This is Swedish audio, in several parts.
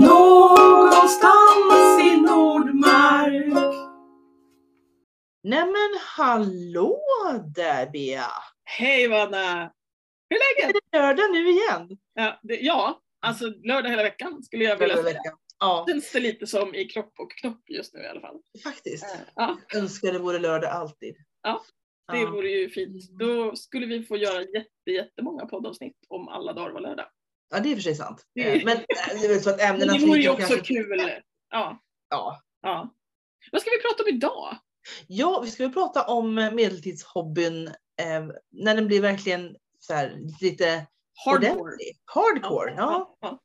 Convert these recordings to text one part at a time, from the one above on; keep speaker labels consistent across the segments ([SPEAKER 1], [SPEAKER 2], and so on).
[SPEAKER 1] Någonstans i Nordmark.
[SPEAKER 2] Nämen hallå där Bea!
[SPEAKER 3] Hej Vanna! Hur är
[SPEAKER 2] Är
[SPEAKER 3] läget?
[SPEAKER 2] det lördag nu igen?
[SPEAKER 3] Ja, det, ja, alltså lördag hela veckan skulle jag vilja
[SPEAKER 2] Hela
[SPEAKER 3] säga.
[SPEAKER 2] Ja,
[SPEAKER 3] Känns det lite som i kropp och knopp just nu i alla fall.
[SPEAKER 2] faktiskt.
[SPEAKER 3] Eh, Ja,
[SPEAKER 2] Önskar det vore lördag alltid.
[SPEAKER 3] Ja, det
[SPEAKER 2] Ja.
[SPEAKER 3] vore ju fint. Då skulle vi få göra jätte, jättemånga poddavsnitt om alla dagar var lördag.
[SPEAKER 2] Ja, det är för sig sant. Eh, Men eh, det är väl så att ämnena
[SPEAKER 3] det vore ju också
[SPEAKER 2] kanske-
[SPEAKER 3] kul. Ja,
[SPEAKER 2] Ja.
[SPEAKER 3] ja. Vad ska vi prata om idag?
[SPEAKER 2] ja, vi ska väl prata om medeltidshobbyn eh, när den blir verkligen så här, lite
[SPEAKER 3] Hardcore.
[SPEAKER 2] ordentlig. Hardcore, ja.
[SPEAKER 3] ja.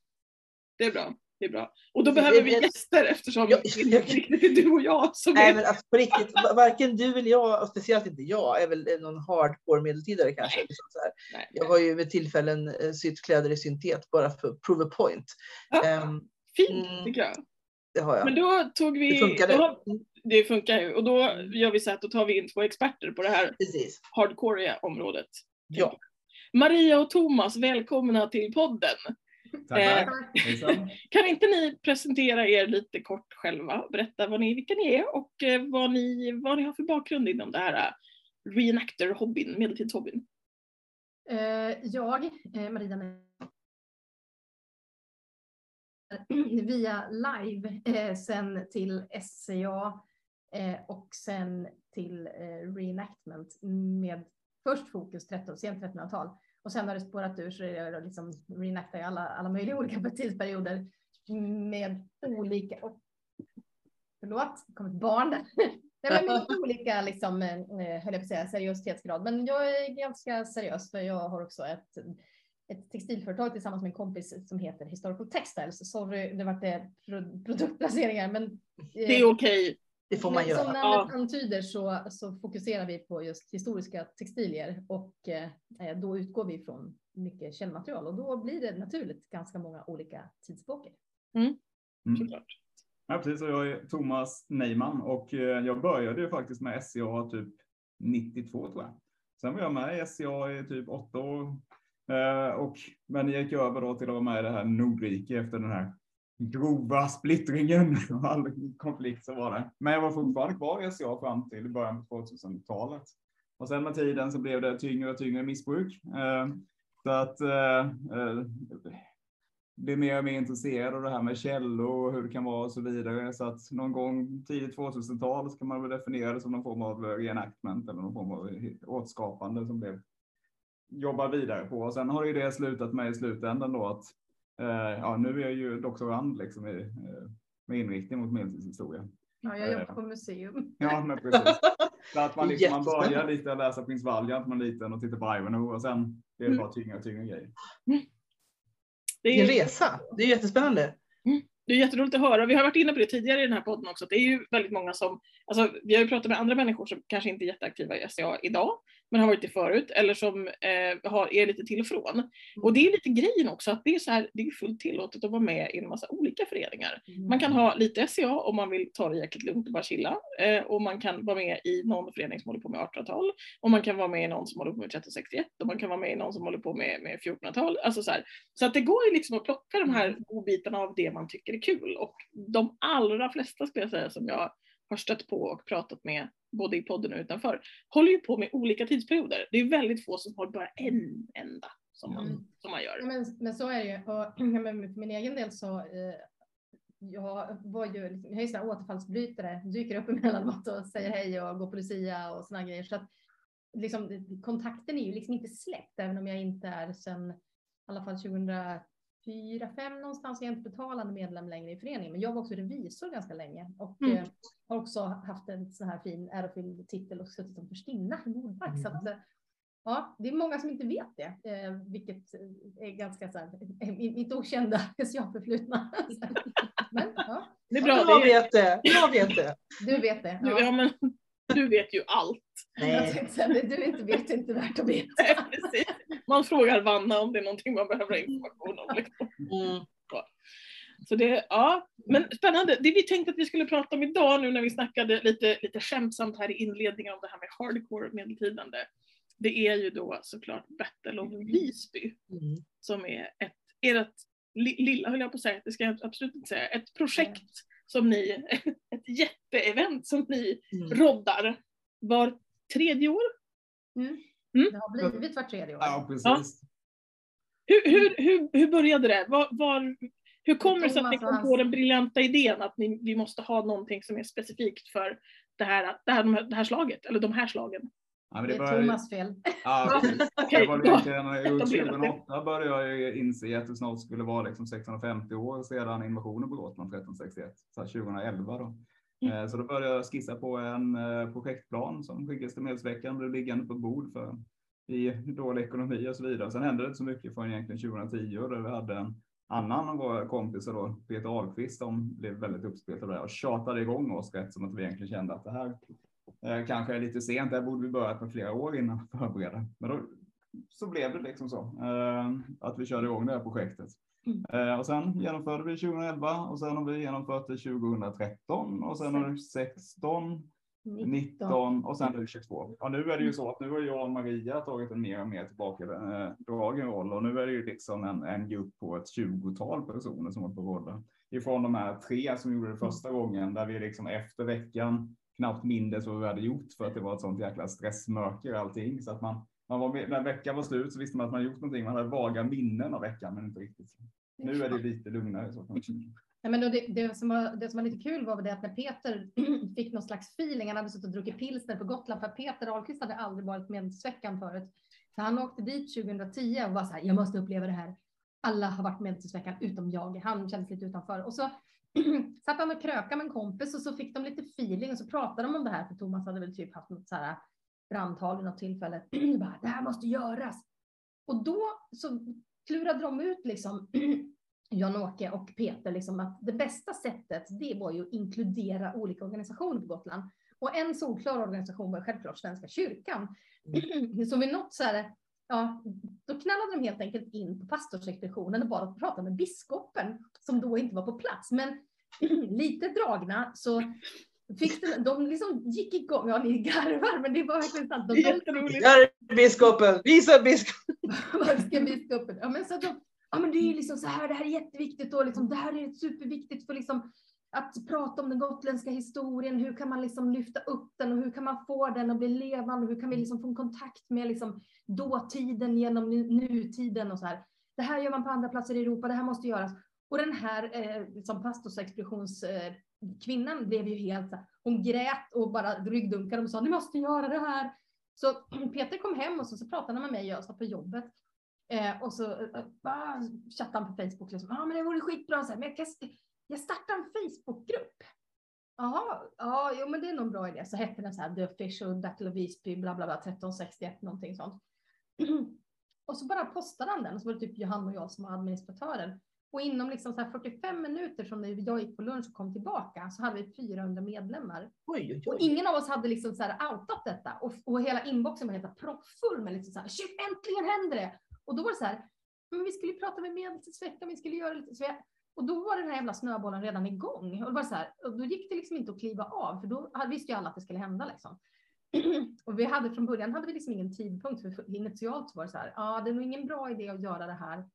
[SPEAKER 3] Det är bra. Det är bra. Och då
[SPEAKER 2] Det-
[SPEAKER 3] behöver vi gäster eftersom det inte riktigt är du och jag som
[SPEAKER 2] Nej
[SPEAKER 3] är...
[SPEAKER 2] men alltså, på riktigt, va- varken du eller jag, och speciellt inte jag, är väl någon hardcore medeltidare kanske.
[SPEAKER 3] Nej.
[SPEAKER 2] Liksom.
[SPEAKER 3] Nej.
[SPEAKER 2] Jag har ju vid tillfällen eh, sytt kläder i syntet bara för prove a point.
[SPEAKER 3] Ja,
[SPEAKER 2] Ehm,
[SPEAKER 3] Fint
[SPEAKER 2] mm.
[SPEAKER 3] tycker jag.
[SPEAKER 2] det har jag.
[SPEAKER 3] Men då tog vi...
[SPEAKER 2] det funkade.
[SPEAKER 3] Då har, det funkar ju. Och då gör vi så att då tar vi in två experter på det här
[SPEAKER 2] Precis.
[SPEAKER 3] hardcore området.
[SPEAKER 2] Ja.
[SPEAKER 3] Maria och Thomas, välkomna till podden.
[SPEAKER 4] Tack,
[SPEAKER 3] Eh,
[SPEAKER 4] tack.
[SPEAKER 3] Kan inte ni presentera er lite kort själva? Berätta vad ni, vilka ni är och eh, vad ni, vad ni har för bakgrund inom det här eh, reenactor-hobbyn, medeltidshobbyn.
[SPEAKER 5] Jag, Maria via live sen till SCA och sen till reenactment med först fokus 13, sent 1300-tal och sen har det spårat ur så är det liksom reenacta i alla, alla möjliga olika tidsperioder med olika, oh, förlåt, det kom ett barn där. Nej, men med olika liksom, eh, eh, höll jag på att säga, seriositetsgrad. Men jag är ganska seriös för jag har också ett, ett textilföretag tillsammans med en kompis som heter Historical Textiles. Sorry, det vart eh, det produktplaceringar, men
[SPEAKER 3] Det är okej.
[SPEAKER 2] Det får man
[SPEAKER 5] men
[SPEAKER 2] göra.
[SPEAKER 5] Som
[SPEAKER 3] Ja.
[SPEAKER 5] namnet antyder så, så fokuserar vi på just historiska textilier och eh, då utgår vi från mycket källmaterial och då blir det naturligt ganska många olika tidsepoker.
[SPEAKER 4] Mm.
[SPEAKER 3] Såklart.
[SPEAKER 4] Ja, precis. Och jag är Thomas Neyman och eh, jag började ju faktiskt med SCA typ 92 tror jag. Sen var jag med i SCA i typ åtta år. Eh, och, men jag gick över då till att vara med i det här Nordrike efter den här grova splittringen och all konflikt så var det. Men jag var fortfarande kvar i SCA fram till början på 2000-talet. Och sen med tiden så blev det tyngre och tyngre missbruk. Eh, så att eh, eh blir mer och mer intresserad av det här med källor och hur det kan vara och så vidare. Så att någon gång tidigt 2000-tal ska man väl definiera det som någon form av reenactment eller någon form av återskapande som blev jobbar vidare på. Och sen har ju det slutat med i slutändan då att ja, nu är jag ju doktorand liksom i, eh, med inriktning mot medeltidshistoria.
[SPEAKER 5] Ja, jag jobbar på museum.
[SPEAKER 4] Ja, men precis. Så att man, liksom, man börjar lite att läsa Prins Valiant när man är liten och tittar på Ivanhoe och sen blir det bara tyngre och tyngre grejer.
[SPEAKER 3] Det är,
[SPEAKER 2] resa. Det är jättespännande.
[SPEAKER 3] det är jätteroligt att höra. Vi har varit inne på det tidigare i den här podden också. Det är ju väldigt många som, alltså, vi har ju pratat med andra människor som kanske inte är jätteaktiva i SCA idag, men har varit det förut, eller som eh, har, är lite till och från. Och det är lite grejen också, att det är, så här, det är fullt tillåtet att vara med i en massa olika föreningar. Man kan ha lite SCA om man vill ta det jäkligt lugnt och bara chilla. Eh, och man kan vara med i någon förening som håller på med 1800-tal. Och man kan vara med i någon som håller på med 1361. Och man kan vara med i någon som håller på med, med 1400-tal. Alltså så, här. så att det går ju liksom att plocka de här godbitarna av det man tycker är kul. Och de allra flesta skulle jag säga som jag har stött på och pratat med både i podden och utanför håller ju på med olika tidsperioder. Det är väldigt få som har bara en enda som man,
[SPEAKER 5] Mm.
[SPEAKER 3] som man
[SPEAKER 5] Ja,
[SPEAKER 3] gör.
[SPEAKER 5] men, men så är det ju. Och, ja, men för min egen del så eh, jag var ju, jag är ju sån här återfallsbrytare, dyker upp emellanåt och säger hej och går på Lucia och såna grejer. Så att liksom, kontakten är ju liksom inte släppt, även om jag inte är sedan i alla fall 2004, 2005 någonstans, jag är inte betalande medlem längre i föreningen, men jag var också revisor ganska länge och
[SPEAKER 3] Mm.
[SPEAKER 5] eh, har också haft en sån här fin ärofylld titel och suttit som förstinna i Nordmark. Så att, eh, Ja, det är många som inte vet det, eh, vilket är ganska så här, eh, mitt okända SCA-förflutna. Men ja,
[SPEAKER 3] Det är bra.
[SPEAKER 2] Jag vet det. Jag vet det.
[SPEAKER 5] du vet det.
[SPEAKER 3] du, ja,
[SPEAKER 5] Ja.
[SPEAKER 3] men, du vet ju allt.
[SPEAKER 5] Jag
[SPEAKER 2] Nej.
[SPEAKER 5] tänkte säga, det du inte vet inte värt att veta.
[SPEAKER 3] Precis. Man frågar Vanna om det är någonting man behöver information om. Liksom.
[SPEAKER 2] Mm.
[SPEAKER 3] Så det, ja, men spännande. Det vi tänkte att vi skulle prata om idag nu när vi snackade lite, lite skämtsamt här i inledningen om det här med hardcore medeltidande. Det är ju då såklart Battle of Visby
[SPEAKER 2] Mm.
[SPEAKER 3] som är ett, ert li, lilla höll jag på att säga, det ska jag absolut inte säga, ett projekt som ni, ett jätteevent som ni
[SPEAKER 2] Mm.
[SPEAKER 3] roddar var tredje år.
[SPEAKER 5] Mm.
[SPEAKER 3] Mm.
[SPEAKER 5] Det har blivit vart tredje år.
[SPEAKER 4] Ja, precis.
[SPEAKER 3] Hur, hur, hur, hur började det? Var, var, hur kommer det sig att ni
[SPEAKER 5] och
[SPEAKER 3] kom på den briljanta idén att ni, vi måste ha någonting som är specifikt för det här, det här, de här- det här slaget, eller de här slagen?
[SPEAKER 4] Ja, men
[SPEAKER 5] Det är
[SPEAKER 4] började-
[SPEAKER 5] Thomas fel.
[SPEAKER 4] Ja, precis.
[SPEAKER 3] Okej,
[SPEAKER 4] Det var egentligen runt
[SPEAKER 3] Etablerat det.
[SPEAKER 4] 2008 började jag inse att det snart skulle vara liksom 650 år sedan invasionen på Gotland 1361, så här 2011 då.
[SPEAKER 3] Mm.
[SPEAKER 4] Eh, så då började jag skissa på en eh, projektplan som skickades till Medelsveckan, blev liggande på bord för i dålig ekonomi och så vidare. Sen hände det inte så mycket förrän egentligen 2010 då där vi hade en annan av våra kompisar då, Peter Ahlqvist, som blev väldigt uppspelt av det och tjatade igång oss rätt som att vi egentligen kände att det här Eh, kanske är lite sent, det här borde vi börjat med flera år innan förbereda. Men då, så blev det liksom så, eh, att vi körde igång det här projektet. Eh, och sen genomförde vi 2011 och sen har vi genomfört det 2013 och sen har det 16, 19 och sen nu 22. Och nu är det ju så att nu har jag och Maria tagit en mer och mer tillbakadragen roll och nu är det ju liksom en, en grupp på ett 20-tal personer som håller på rolla. Ifrån de här tre som gjorde det första gången där vi liksom efter veckan knappt mindes vad vi hade gjort för att det var ett sånt jäkla stressmörker allting. Så att man, man var med, när veckan var slut så visste man att man gjort någonting. Man hade vaga minnen av veckan, men inte riktigt. Nu är det lite lugnare. Så.
[SPEAKER 5] Nej, men det, det, som var, det som var lite kul var det att när Peter fick någon slags feeling, han hade suttit och druckit pilsner på Gotland, för Peter Ahlqvist hade aldrig varit med sveckan förut. Så han åkte dit 2010 och var så här, jag måste uppleva det här. Alla har varit med sveckan utom jag. Han kändes lite utanför. Och så satt han och krökade med en kompis och så fick de lite feeling och så pratade de om det här, för Thomas hade väl typ haft något så här brandtal vid något tillfälle. bara, det här måste göras. Och då så klurade de ut liksom Jan-Åke och Peter, liksom att det bästa sättet, det var ju att inkludera olika organisationer på Gotland. Och en solklar organisation var självklart Svenska kyrkan. Så vid något så här, ja, då knallade de helt enkelt in på pastorsexpeditionen och bad att prata med biskopen, som då inte var på plats. Men lite dragna så fick de, de liksom gick igång, ja ni garvar, men det var verkligen sant. De,
[SPEAKER 3] jätteroligt.
[SPEAKER 2] Där är biskopen, visa biskopen.
[SPEAKER 5] vad ska biskopen? Ja, men så att de, ja, men det är liksom så här, det här är jätteviktigt och liksom, det här är superviktigt för liksom att prata om den gotländska historien. Hur kan man liksom lyfta upp den och hur kan man få den att bli levande? Hur kan vi liksom få en kontakt med liksom dåtiden genom nu- nutiden och så här. Det här gör man på andra platser i Europa. Det här måste göras. Och den här eh, som pastorsexpeditionskvinnan eh, kvinnan blev ju helt så hon grät och bara ryggdunkade och sa ni måste göra det här. Så Peter kom hem och så, så pratade han med mig, jag satt på jobbet. Eh, och så eh, bara chattade han på Facebook. Liksom, ah, men det vore skitbra, så här, men jag, kan, jag startar en Facebookgrupp. Jaha, ja, jo, men det är nog en bra idé. Så hette den så här The Official Battle of Visby, bla bla bla, 1361, någonting sånt. och så bara postade han den och så var det typ Johan och jag som var administratörer. Och inom liksom så här 45 minuter från jag gick på lunch och kom tillbaka så hade vi 400 medlemmar.
[SPEAKER 2] Oj, oj,
[SPEAKER 5] Och
[SPEAKER 2] oj.
[SPEAKER 5] ingen av oss hade liksom så här outat detta. Och, och hela inboxen var helt proppfull med liksom så här, äntligen händer det! Och då var det så här, men vi skulle prata med Medeltidsveckan, vi skulle göra lite så jag, Och då var den här jävla snöbollen redan igång. Och, det var så här, och då gick det liksom inte att kliva av, för då visste ju alla att det skulle hända liksom. och vi hade från början hade vi liksom ingen tidpunkt, för initialt så var det så här, ja det är nog ingen bra idé att göra det här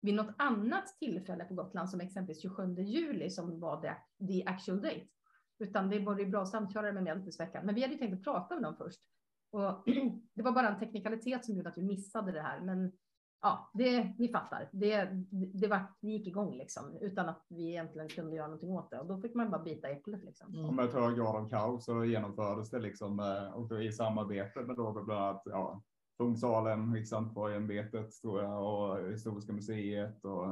[SPEAKER 5] vid något annat tillfälle på Gotland, som exempelvis 27 juli som var the, the actual date. Utan det var ju bra samkörare med Medeltidsveckan. Men vi hade ju tänkt att prata med dem först. Och det var bara en teknikalitet som gjorde att vi missade det här. Men ja, det, ni fattar. Det, det, var, det gick igång liksom utan att vi egentligen kunde göra någonting åt det. Och då fick man bara bita äpplet liksom.
[SPEAKER 2] Mm.
[SPEAKER 4] Och med hög grad av kaos så genomfördes det liksom eh, och då i samarbete med då bland annat ja, Kungsalen, Riksantikvarieämbetet tror jag och Historiska museet och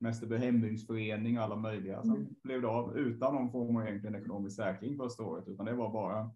[SPEAKER 4] Mästerby hembygdsförening och alla möjliga. Sen
[SPEAKER 5] Mm.
[SPEAKER 4] blev det av utan någon form av egentligen ekonomisk säkring första året, utan det var bara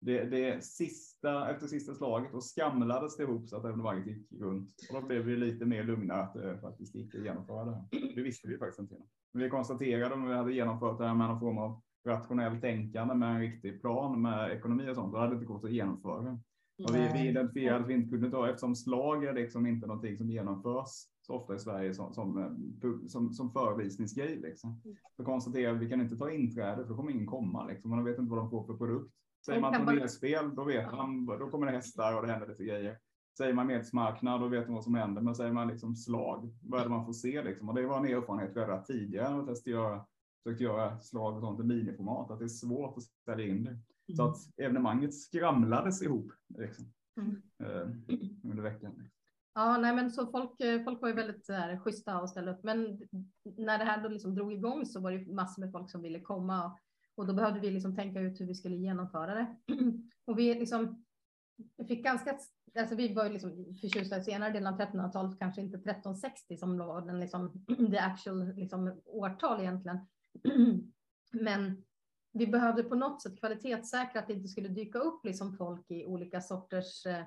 [SPEAKER 4] det, det sista efter sista slaget och skamlades det ihop så att evenemanget gick runt. Och då blev vi lite mer lugna att det faktiskt gick att genomföra det här. Det visste vi faktiskt inte. innan. Men vi konstaterade om vi hade genomfört det här med någon form av rationellt tänkande med en riktig plan med ekonomi och sånt, då hade det inte gått att genomföra. Och vi, vi identifierade att vi inte kunde ta, eftersom slag är liksom inte någonting som genomförs så ofta i Sverige som, som, eh, som, som förevisningsgrej. Liksom. Så konstaterade vi vi kan inte ta inträde för då kommer ingen komma. Liksom. Man vet inte vad de får för produkt. Säger man turnerspel, då vet man, då kommer det hästar och det händer lite grejer. Säger man medsmarknad då vet man vad som händer, men säger man liksom slag, vad är det man får se liksom? Och det var en erfarenhet vi hade tidigare och testade göra, försökte göra slag och sånt i miniformat, att det är svårt att sälja in det. Så att evenemanget skramlades ihop liksom,
[SPEAKER 5] Mm.
[SPEAKER 4] eh, under veckan.
[SPEAKER 5] Ja, nej, men så folk, eh, folk var ju väldigt så här, schyssta och ställde upp. Men när det här då liksom drog igång så var det massor med folk som ville komma och då behövde vi liksom tänka ut hur vi skulle genomföra det. Och vi liksom vi fick ganska, alltså vi var ju liksom förtjusta i senare delen av 1300-talet, kanske inte 1360 som då var den liksom, the actual liksom, årtal egentligen. Men vi behövde på något sätt kvalitetssäkra att det inte skulle dyka upp liksom folk i olika sorters eh,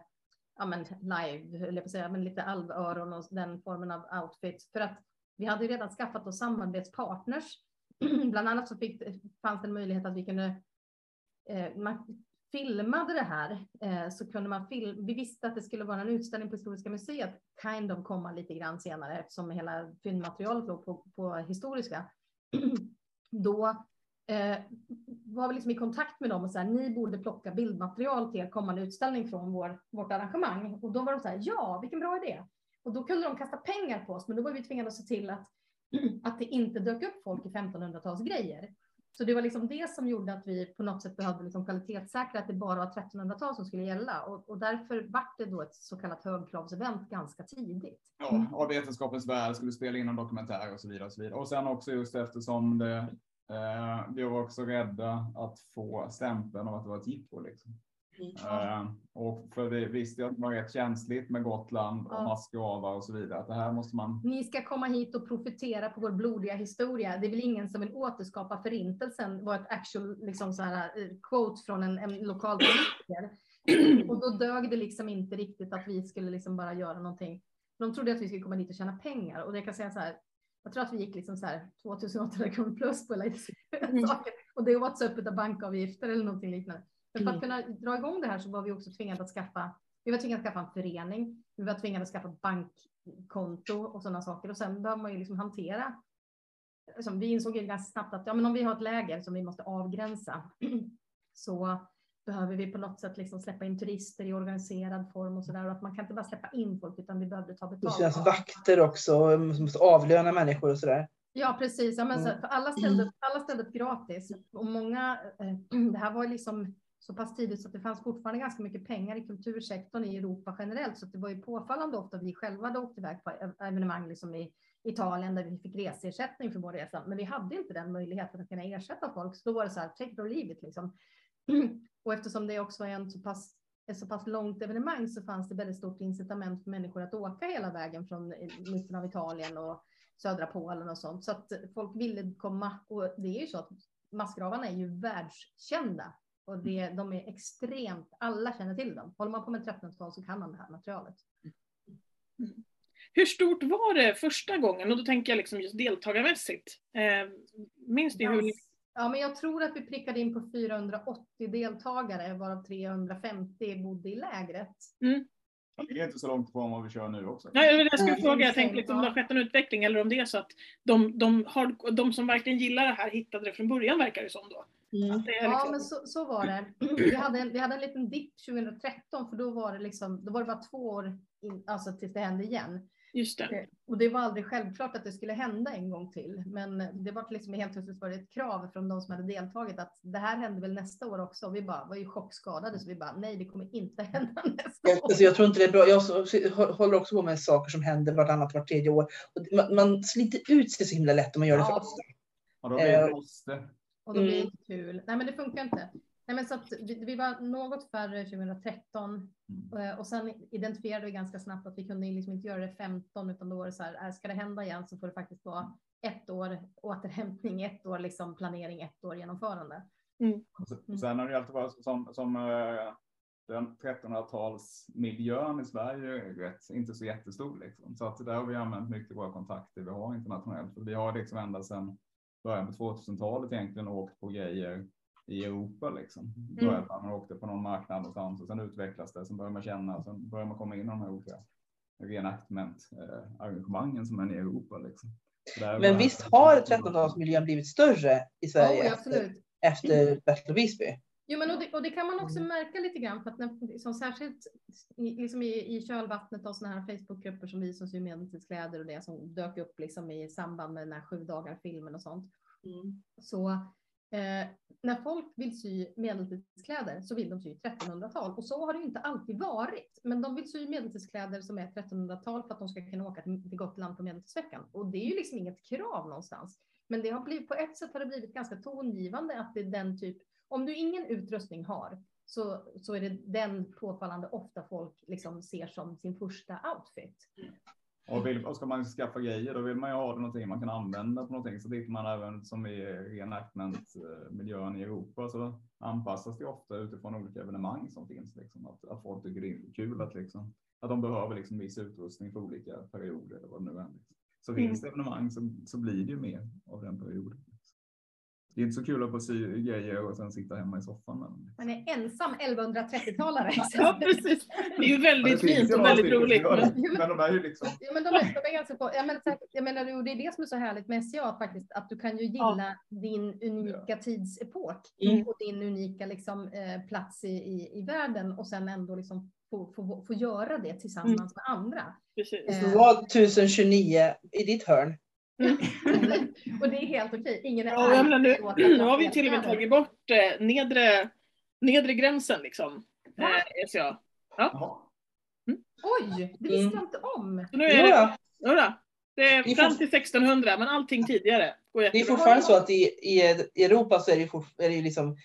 [SPEAKER 5] ja, men live, eller jag på säga, men lite alvöron och den formen av outfits. För att vi hade ju redan skaffat oss samarbetspartners. Bland annat så fick, fanns det en möjlighet att vi kunde eh, man filmade det här eh, så kunde man film, vi visste att det skulle vara en utställning på Historiska museet, kind of komma lite grann senare eftersom hela fyndmaterialet låg på, på historiska. Då eh, var vi liksom i kontakt med dem och så här, ni borde plocka bildmaterial till er kommande utställning från vår, vårt arrangemang. Och då var de så här, ja, vilken bra idé. Och då kunde de kasta pengar på oss, men då var vi tvingade att se till att, att det inte dök upp folk i 1500-talsgrejer. Så det var liksom det som gjorde att vi på något sätt behövde liksom kvalitetssäkra att det bara var 1300-tal som skulle gälla. Och, och därför vart det då ett så kallat högkravsevent ganska tidigt.
[SPEAKER 4] Ja, av vetenskapens värld skulle spela in en dokumentär och så vidare. Och, så vidare. och sen också just eftersom det, eh, vi var också rädda att få stämpeln av att det var ett jippo. Liksom. Eh, och för vi visste att det var rätt känsligt med Gotland och
[SPEAKER 5] Ja.
[SPEAKER 4] massgravar och så vidare. Att det här måste man
[SPEAKER 5] Ni ska komma hit och profitera på vår blodiga historia. Det är väl ingen som vill återskapa förintelsen, var ett actual liksom så här, eh, quote från en, en lokal politiker. Och då dög det liksom inte riktigt att vi skulle liksom bara göra någonting. De trodde att vi skulle komma dit och tjäna pengar och det kan säga så här. Jag tror att vi gick liksom så här 2800 kronor plus på lite saker och det var öppet av bankavgifter eller någonting liknande. Men för att kunna dra igång det här så var vi också tvingade att skaffa. Vi var tvingade att skaffa en förening. Vi var tvingade att skaffa bankkonto och sådana saker och sen behöver man ju liksom hantera. Liksom, vi insåg ju ganska snabbt att ja, men om vi har ett läger som vi måste avgränsa så behöver vi på något sätt liksom släppa in turister i organiserad form och så där och att man kan inte bara släppa in folk utan vi behövde ta
[SPEAKER 2] Det
[SPEAKER 5] betalt.
[SPEAKER 2] finns vakter också, som måste avlöna människor och sådär.
[SPEAKER 5] Ja, precis. Ja, men så,
[SPEAKER 2] Mm.
[SPEAKER 5] för alla, ställde, upp- alla ställde upp gratis. Och många, eh, det här var liksom så pass tidigt så att det fanns fortfarande ganska mycket pengar i kultursektorn i Europa generellt. Så det var ju påfallande ofta vi själva hade åkt iväg på ev- evenemang liksom i Italien där vi fick reseersättning för vår resa. Men vi hade inte den möjligheten att kunna ersätta folk. Så då var det så här, take it or leave it liksom. Och eftersom det också var en så pass ett så pass långt evenemang så fanns det väldigt stort incitament för människor att åka hela vägen från eh, mitten av Italien och södra Polen och sånt. Så att folk ville komma och det är ju så att massgravarna är ju världskända och det, de är extremt, alla känner till dem. Håller man på med 1300-tal så kan man det här materialet.
[SPEAKER 3] Hur stort var det första gången? Och då tänker jag liksom just deltagarmässigt. Eh, minns ni hur.
[SPEAKER 5] Ja, men jag tror att vi prickade in på 480 deltagare varav 350 bodde i lägret.
[SPEAKER 4] Det är inte så långt ifrån vad vi kör nu också.
[SPEAKER 3] Nej, jag skulle
[SPEAKER 5] Mm.
[SPEAKER 3] fråga. Jag tänkte liksom, om det har skett en utveckling eller om det är så att de, de, har, de som verkligen gillar det här hittade det från början verkar det som då.
[SPEAKER 2] Mm.
[SPEAKER 3] Det
[SPEAKER 5] Ja,
[SPEAKER 3] liksom,
[SPEAKER 5] men så, så var det. Vi hade, en, vi hade en liten dipp 2013 för då var det liksom, då var det bara två år in, alltså tills det hände igen.
[SPEAKER 3] Just det.
[SPEAKER 5] Och det var aldrig självklart att det skulle hända en gång till. Men det var liksom helt plötsligt var det ett krav från de som hade deltagit att det här händer väl nästa år också. Och vi bara var ju chockskadade så vi bara nej, det kommer inte hända nästa år.
[SPEAKER 2] alltså, jag tror inte det är bra. Jag håller också på med saker som händer vartannat, vart tredje år. Och man, man sliter ut sig så himla lätt om man gör det för
[SPEAKER 5] Ja.
[SPEAKER 2] ofta.
[SPEAKER 4] Och då blir det
[SPEAKER 2] Eh,
[SPEAKER 4] måste.
[SPEAKER 5] Och då blir det inte kul. Nej, men det funkar inte. Nej, men så att vi, vi var något färre 2013
[SPEAKER 4] Mm.
[SPEAKER 5] eh, och sen identifierade vi ganska snabbt att vi kunde liksom inte göra det 15 utan då var det så här, äh, ska det hända igen så får det faktiskt vara ett år återhämtning, ett år liksom planering, ett år genomförande.
[SPEAKER 4] Och så-
[SPEAKER 5] Mm.
[SPEAKER 4] Sen har det alltid varit som, som eh, den 1300-talsmiljön i Sverige är rätt, inte så jättestor. Liksom. Så att där har vi använt mycket våra kontakter vi har internationellt. För vi har liksom ända sedan början på 2000-talet egentligen åkt på grejer i Europa. Liksom. Började man och åkte på någon marknad någonstans och sen utvecklas det. Sen börjar man känna, sen börjar man komma in i de här olika reenactment-arrangemangen som är i Europa. Liksom.
[SPEAKER 2] Men visst har 1300-talsmiljön blivit större i Sverige
[SPEAKER 5] Oh,
[SPEAKER 2] efter, efter Battle of Visby?
[SPEAKER 5] Jo, men och det, och det kan man också märka lite grann för att när, liksom, särskilt i, liksom i, i kölvattnet av sådana här Facebookgrupper som vi som syr medeltidskläder och det som dök upp liksom i samband med den här sju dagar filmen och sånt.
[SPEAKER 2] Mm.
[SPEAKER 5] Så eh, när folk vill sy medeltidskläder så vill de sy 1300-tal och så har det ju inte alltid varit. Men de vill sy medeltidskläder som är 1300-tal för att de ska kunna åka till till Gotland på medeltidsveckan. Och det är ju liksom inget krav någonstans. Men det har blivit, på ett sätt har det blivit ganska tongivande att det är den typ, om du ingen utrustning har så, så är det den påfallande ofta folk liksom ser som sin första outfit. Mm.
[SPEAKER 4] Och, vill, och ska man skaffa grejer, då vill man ju ha det någonting man kan använda på någonting. Så tittar man även som i reenactment-miljön i Europa så anpassas det ofta utifrån olika evenemang som finns. Liksom. Att, att folk tycker det är kul att, liksom, att de behöver liksom viss utrustning för olika perioder eller vad det nu är. Så finns det evenemang så, så blir det ju mer av den perioden. Det är inte så kul att få sy grejer och sen sitta hemma i soffan. Men...
[SPEAKER 5] Man är ensam 1130-talare.
[SPEAKER 3] Ja, precis. Det är ju väldigt
[SPEAKER 4] Ja,
[SPEAKER 3] fint och väldigt roligt. Men,
[SPEAKER 4] Men de är ju liksom.
[SPEAKER 5] Ja, men de är, de är ganska på, jag, menar, jag menar, det är det som är så härligt med SCA faktiskt, att du kan ju gilla din unika tidsepok
[SPEAKER 2] Mm.
[SPEAKER 5] och din unika liksom, eh, plats i, i, i världen och sen ändå liksom få, få, få göra det tillsammans med andra.
[SPEAKER 3] precis.
[SPEAKER 5] Eh,
[SPEAKER 2] Vad 1029 i ditt hörn?
[SPEAKER 5] och det är helt okej. Ingen är
[SPEAKER 3] Ja, menar, nu, nu har vi till och med tagit bort eh, nedre, nedre gränsen liksom.
[SPEAKER 5] Va?
[SPEAKER 3] Eh, SCA.
[SPEAKER 4] Jaha.
[SPEAKER 5] Oj, det visste
[SPEAKER 2] Mm.
[SPEAKER 5] jag inte om.
[SPEAKER 3] Så nu är det,
[SPEAKER 2] Ja,
[SPEAKER 3] jodå, det är fram till 1600 men allting tidigare går
[SPEAKER 2] det är fortfarande så att i, i Europa så är det, fort, är det ju liksom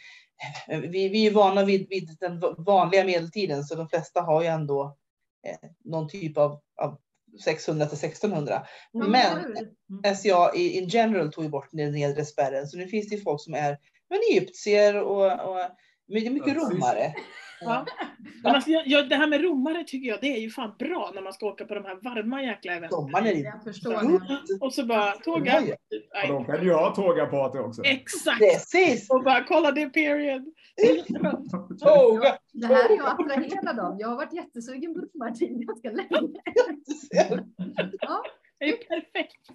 [SPEAKER 2] vi, vi är vana vid, vid den vanliga medeltiden så de flesta har ju ändå eh, någon typ av, av 600 till 1600.
[SPEAKER 5] Ja,
[SPEAKER 2] Men?
[SPEAKER 5] Mm.
[SPEAKER 2] SCA i in general tog ju bort den nedre spärren så nu finns det ju folk som är men egyptier och, och mycket
[SPEAKER 4] Ja,
[SPEAKER 2] romare.
[SPEAKER 3] Ja. Men alltså, jag, jag, det här med romare tycker jag det är ju fan bra när man ska åka på de här varma jäkla eventen.
[SPEAKER 2] Sommaren är det.
[SPEAKER 3] Och så bara tåga.
[SPEAKER 4] Och de kan ju ha tågaparty också.
[SPEAKER 3] Exakt!
[SPEAKER 2] Precis!
[SPEAKER 3] Och bara kolla det period.
[SPEAKER 2] Tåga!
[SPEAKER 5] Det här är ju att attrahera dem. Jag har varit jättesugen på Martin ganska länge. Ja.
[SPEAKER 3] Det är perfekt.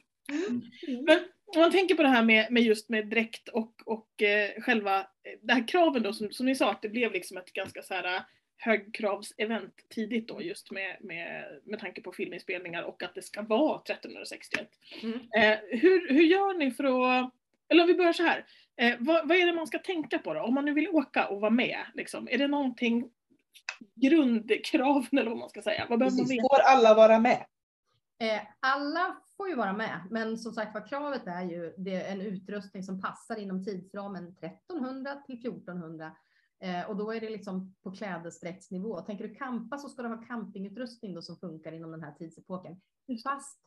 [SPEAKER 3] Men om man tänker på det här med, med just med dräkt och, och eh, själva eh, det här kraven då som, som ni sa att det blev liksom ett ganska så här eh, högkravsevent tidigt då just med, med, med tanke på filminspelningar och att det ska vara 1361.
[SPEAKER 5] Mm.
[SPEAKER 3] Eh, hur, hur gör ni för att, eller om vi börjar så här, eh, vad, vad är det man ska tänka på då? Om man nu vill åka och vara med, liksom, är det någonting grundkraven eller vad man ska säga? Vad behöver man veta?
[SPEAKER 2] Får alla vara med?
[SPEAKER 5] Eh, alla får ju vara med, men som sagt var kravet är ju det är en utrustning som passar inom tidsramen 1300 till 1400. Eh, och då är det liksom på klädesdräktsnivå. Tänker du campa så ska du ha campingutrustning då som funkar inom den här tidsepoken. Fast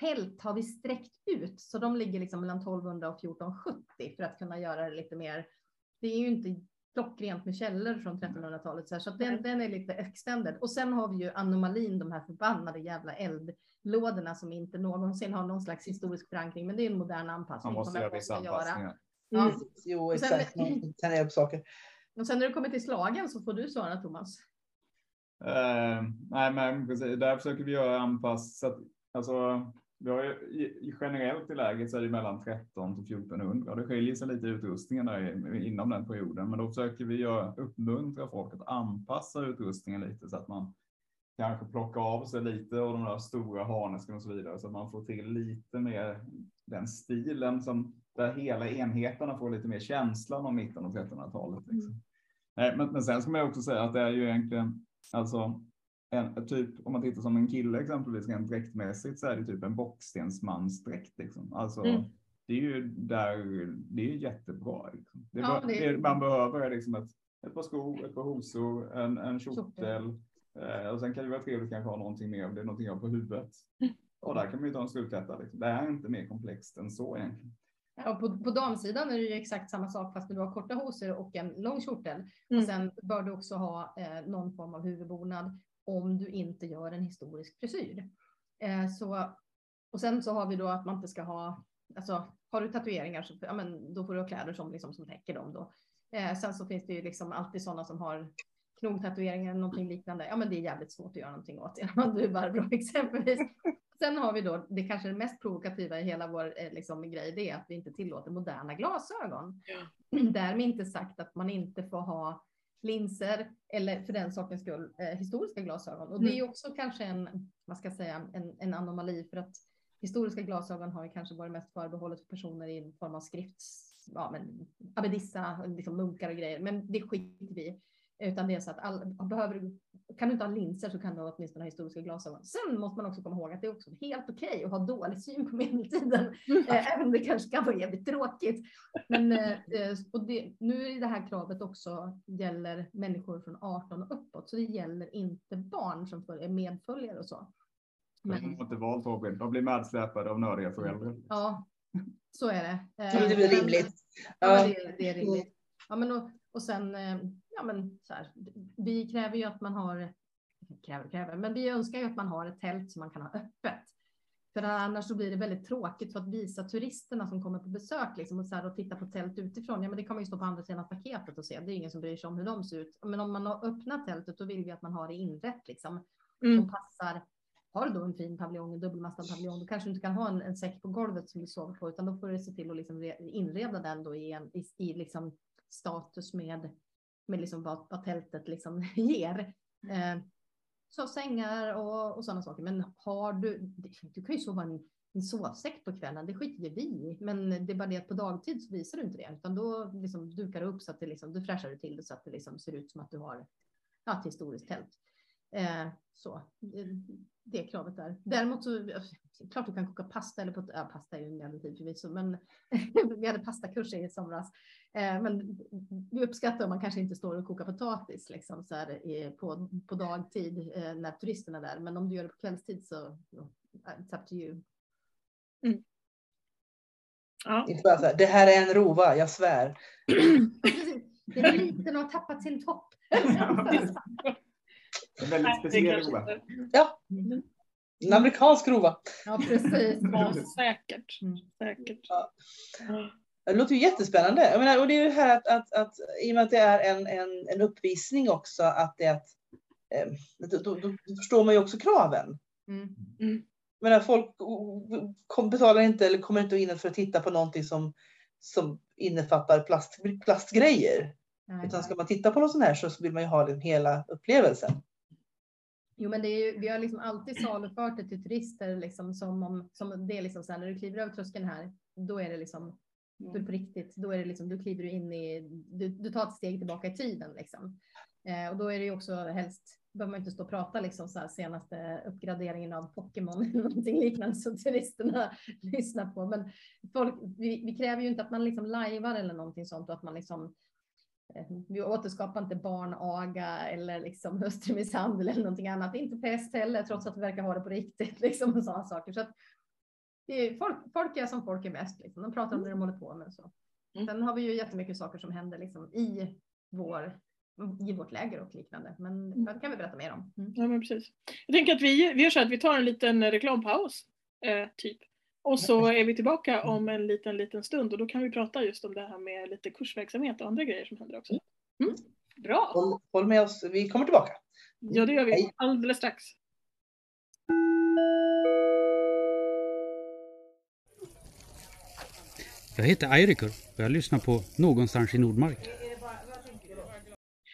[SPEAKER 5] tält har vi sträckt ut så de ligger liksom mellan 1200 och 1470 för att kunna göra det lite mer. Det är ju inte klockrent med källor från 1300-talet så, här, så att den, den är lite extended. Och sen har vi ju anomalin, de här förbannade jävla eldlådorna som inte någonsin har någon slags historisk förankring. Men det är en modern anpassning.
[SPEAKER 4] Man måste
[SPEAKER 5] som
[SPEAKER 4] göra
[SPEAKER 5] jag
[SPEAKER 4] vissa
[SPEAKER 5] måste göra.
[SPEAKER 4] anpassningar.
[SPEAKER 5] Ja.
[SPEAKER 2] Jo,
[SPEAKER 5] Och sen-
[SPEAKER 2] exakt. Man planerar upp saker.
[SPEAKER 5] Och sen när du kommer till slagen så får du svara Thomas.
[SPEAKER 4] Eh, nej, men precis. Där försöker vi göra anpassat. Alltså, vi har ju, generellt i läget så är det mellan 13 till 1400. Det skiljer sig lite i utrustningen där inom den perioden, men då försöker vi göra, uppmuntra folk att anpassa utrustningen lite så att man kanske plockar av sig lite av de där stora harnesken och så vidare så att man får till lite mer den stilen som där hela enheterna får lite mer känslan om mitten av 1300-talet. Liksom. Nej, men, men sen ska man också säga att det är ju egentligen alltså en, typ om man tittar som en kille exempelvis rent dräktmässigt så är det typ en bockstensmansdräkt liksom. Alltså
[SPEAKER 3] Mm.
[SPEAKER 4] det är ju där, det är jättebra. Liksom. Det,
[SPEAKER 5] Ja, det-
[SPEAKER 4] det man behöver är liksom ett, ett par skor, ett par hosor, en, en kjortel. Eh, och sen kan det vara trevligt kanske ha någonting mer, om det är någonting jag har på huvudet. Och där kan man ju ta en struptätta. Liksom. Det är inte mer komplext än så egentligen.
[SPEAKER 5] Ja, på, på damsidan är det ju exakt samma sak fast du har korta hosor och en lång kjortel.
[SPEAKER 3] Mm.
[SPEAKER 5] Och sen bör du också ha eh, någon form av huvudbonad om du inte gör en historisk frisyr. Eh, så, och sen så har vi då att man inte ska ha, alltså har du tatueringar så ja, men då får du ha kläder som, liksom, som täcker dem då. Eh, sen så finns det ju liksom alltid sådana som har knogtatueringar eller någonting liknande. Ja men det är jävligt svårt att göra någonting åt du är Barbro exempelvis. Sen har vi då det kanske det mest provokativa i hela vår eh, liksom, grej, det är att vi inte tillåter moderna glasögon.
[SPEAKER 3] Ja.
[SPEAKER 5] Därmed inte sagt att man inte får ha linser eller för den sakens skull eh, historiska glasögon. Och det är ju också kanske en, vad ska jag säga, en, en anomali för att historiska glasögon har ju kanske varit mest förbehållet för personer i form av skrifts, ja men abbedissa, liksom munkar och grejer. Men det skiter vi i. Utan det är så att all, behöver du, kan du inte ha linser så kan du åtminstone ha historiska glasögon. Sen måste man också komma ihåg att det är också helt okej att ha dålig syn på medeltiden. Eh, även om det kanske kan vara jävligt tråkigt. Men eh, eh, och det, nu är det här kravet också gäller människor från 18 och uppåt. Så det gäller inte barn som är medföljare och så.
[SPEAKER 4] Men... De har inte valt Robin. De blir medsläpade av nördiga föräldrar.
[SPEAKER 5] Ja, så är det.
[SPEAKER 2] Det är väl rimligt.
[SPEAKER 5] Ja, det, det är rimligt. Ja, men och, och sen, ja men så här, vi kräver ju att man har, kräver, kräver, men vi önskar ju att man har ett tält som man kan ha öppet. För annars så blir det väldigt tråkigt för att visa turisterna som kommer på besök liksom, och, så här, och titta på tält utifrån. Ja, men det kan man ju stå på andra sidan paketet och se. Det är ingen som bryr sig om hur de ser ut. Men om man har öppnat tältet, då vill vi att man har det inrätt liksom,
[SPEAKER 3] Mm.
[SPEAKER 5] som passar. Har du då en fin paviljong, en dubbelmastad paviljong, då kanske du inte kan ha en, en säck på golvet som du sover på, utan då får du se till att liksom re- inreda den då i, en, i, i liksom status med, med liksom vad, vad tältet liksom ger. Eh, så sängar och, och sådana saker. Men har du, du kan ju sova i en, en sovsäck på kvällen, det skiter ju vi i. Men det är bara det att på dagtid så visar du inte det, utan då liksom dukar du upp så att det liksom, du fräschar du till det så att det liksom ser ut som att du har ja, ett historiskt tält. Eh, så det, kravet där. Däremot så klart du kan koka pasta eller på, ja, pasta är ju en medeltid förvisso, men vi hade pastakurs i somras. Eh, men vi uppskattar om man kanske inte står och kokar potatis liksom så här i, på, på dagtid eh, när turisterna är där. Men om du gör det på kvällstid så it's up to you.
[SPEAKER 3] Ja.
[SPEAKER 2] Inte bara så här, det här är en rova, jag svär.
[SPEAKER 5] Det är liten och har tappat sin topp.
[SPEAKER 4] En väldigt speciell rova.
[SPEAKER 2] Ja, en amerikansk rova.
[SPEAKER 5] Ja, precis.
[SPEAKER 3] Ja, säkert.
[SPEAKER 5] Mm.
[SPEAKER 3] säkert.
[SPEAKER 2] Ja. Det låter ju jättespännande. Jag menar, och det är ju här att, att, att i och med att det är en, en, en uppvisning också, att det att, eh, då, då, då förstår man ju också kraven.
[SPEAKER 5] Mm.
[SPEAKER 2] Jag menar, folk kom, betalar inte eller kommer inte in för att titta på någonting som, som innefattar plast, plastgrejer.
[SPEAKER 5] Nej.
[SPEAKER 2] Utan ska man titta på något sånt här så vill man ju ha den hela upplevelsen.
[SPEAKER 5] Jo, men det är ju, vi har liksom alltid salufört det till turister liksom som om som det är liksom så här, när du kliver över tröskeln här, då är det liksom då är det på riktigt. Då är det liksom, du kliver in i, du, du tar ett steg tillbaka i tiden liksom. Eh, och då är det ju också helst behöver man inte stå och prata liksom så här senaste uppgraderingen av Pokémon eller någonting liknande som turisterna lyssnar på. Men folk, vi, vi kräver ju inte att man liksom lajvar eller någonting sånt och att man liksom vi återskapar inte barnaga eller liksom hustrumisshandel eller någonting annat. Inte pest heller, trots att vi verkar ha det på riktigt. Liksom, och sådana saker. Så att är, folk, folk är som folk är bäst. Liksom. De pratar om det de håller på med. Så.
[SPEAKER 3] Mm.
[SPEAKER 5] Sen har vi ju jättemycket saker som händer liksom, i, vår, i vårt läger och liknande. Men det kan vi berätta mer om. Mm.
[SPEAKER 3] Ja, men precis. Jag tänker att vi, vi gör så att vi tar en liten reklampaus, eh, typ. Och så är vi tillbaka om en liten, liten stund och då kan vi prata just om det här med lite kursverksamhet och andra grejer som händer också. Mm. Bra!
[SPEAKER 2] Håll, håll med oss, vi kommer tillbaka.
[SPEAKER 3] Ja, det gör vi
[SPEAKER 2] Hej.
[SPEAKER 3] alldeles strax.
[SPEAKER 6] Jag heter Eirikur och jag lyssnar på Någonstans i Nordmark.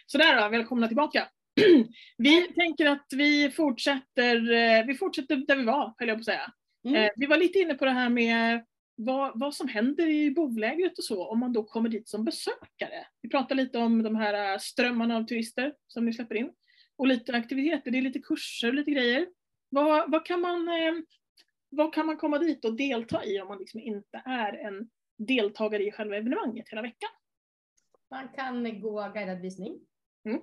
[SPEAKER 3] Sådär då, välkomna tillbaka. Vi tänker att vi fortsätter, eh, vi fortsätter där vi var, höll jag på att säga.
[SPEAKER 2] Mm.
[SPEAKER 3] Eh, Vi var lite inne på det här med vad, vad som händer i bovlägret och så om man då kommer dit som besökare. Vi pratade lite om de här eh, strömmarna av turister som ni släpper in. Och lite aktiviteter, det är lite kurser och lite grejer. Vad, vad, kan man, eh, vad kan man komma dit och delta i om man liksom inte är en deltagare i själva evenemanget hela veckan?
[SPEAKER 5] Man kan gå guidad visning.
[SPEAKER 3] Mm.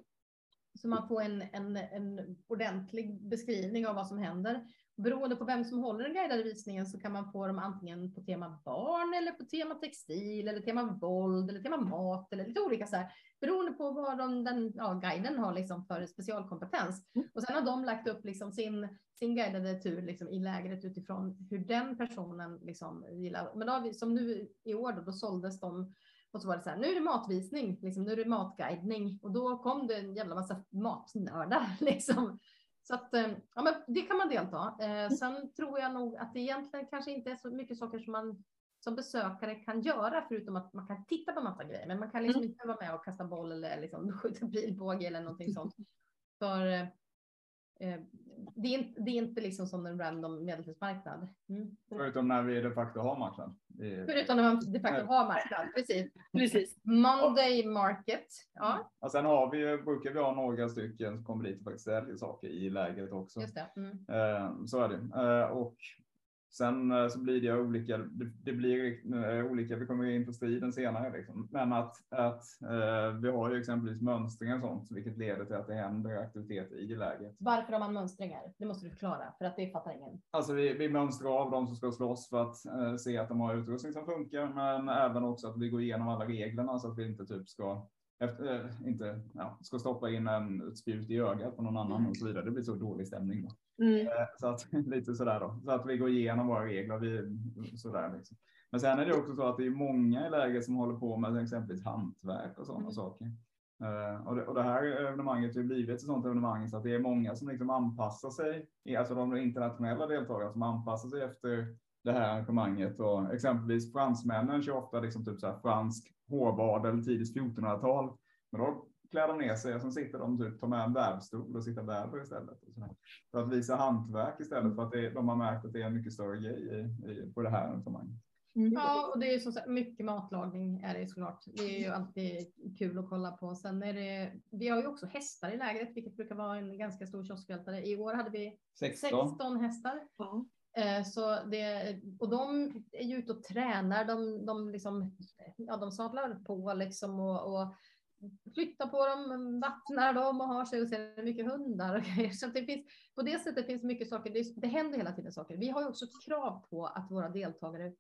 [SPEAKER 5] Så man får en, en, en ordentlig beskrivning av vad som händer. Beroende på vem som håller den guidade visningen så kan man få dem antingen på tema barn eller på tema textil eller tema våld eller tema mat eller lite olika så här. Beroende på vad de, den ja, guiden har liksom för specialkompetens. Och sen har de lagt upp liksom sin, sin guidade tur liksom i lägret utifrån hur den personen liksom gillar. Men då har vi, som nu i år då, då såldes de och så var det så här, nu är det matvisning, liksom, nu är det matguidning. Och då kom det en jävla massa matnördar liksom. Så att, eh, ja, men det kan man delta. Eh, sen tror jag nog att det egentligen kanske inte är så mycket saker som man som besökare kan göra förutom att man kan titta på massa grejer. Men man kan liksom inte vara med och kasta boll eller liksom skjuta pilbåge eller någonting sånt. För eh, eh, det, är inte, det är inte liksom som en random medeltidsmarknad. Mm.
[SPEAKER 4] Förutom när vi de facto har marknad. Det-
[SPEAKER 5] Förutom när man de facto har marknad. Precis.
[SPEAKER 3] Precis.
[SPEAKER 5] Monday market. Ja,
[SPEAKER 4] Och sen har vi brukar vi ha några stycken som kommer dit och faktiskt säljer saker i lägret också.
[SPEAKER 5] just det. Mm.
[SPEAKER 4] Eh, så är det. Eh, och sen eh, så blir det olika, det, blir olika, vi kommer in på striden senare liksom. Men att, att eh, vi har ju exempelvis mönstring och sånt, vilket leder till att det händer aktiviteter i lägret.
[SPEAKER 5] Varför har man mönstringar? Det måste du förklara för att det fattar ingen.
[SPEAKER 4] Alltså vi, vi mönstrar av de som ska slåss för att eh, se att de har utrustning som funkar, men även också att vi går igenom alla reglerna så att vi inte typ ska efter, inte, ja, ska stoppa in en, ett spjut i ögat på någon annan och så vidare. Det blir så dålig stämning då.
[SPEAKER 3] Mm.
[SPEAKER 4] Eh, Så att lite sådär då. Så att vi går igenom våra regler. Vi, sådär liksom. Men sen är det också så att det är många i läget som håller på med exempelvis hantverk och sådana
[SPEAKER 5] Mm.
[SPEAKER 4] saker. Eh, Och det, och det här evenemanget har blivit ett sådant evenemang så att det är många som liksom anpassar sig, alltså de internationella deltagarna som anpassar sig efter det här arrangemanget. Och exempelvis fransmännen kör ofta liksom typ så fransk hårbad eller tidigt 1400-tal. Men då klär de ner sig och sen sitter de typ, tar med en vävstol och sitter och väver istället. Så. För att visa hantverk istället för att det, de har märkt att det är en mycket större grej i, i, på det här arrangemanget.
[SPEAKER 5] Ja, och det är ju sagt mycket matlagning är det ju såklart. Det är ju alltid kul att kolla på. Sen är det, vi har ju också hästar i lägret, vilket brukar vara en ganska stor kioskvältare. I år hade vi 16 hästar.
[SPEAKER 3] Ja.
[SPEAKER 5] Eh, Så det, och de är ju ute och tränar. De, de, liksom, ja, de sadlar på liksom och, och flyttar på dem, vattnar dem och har sig och ser det mycket hundar och grejer. Så det finns, på det sättet finns mycket saker. Det, det händer hela tiden saker. Vi har ju också ett krav på att våra deltagare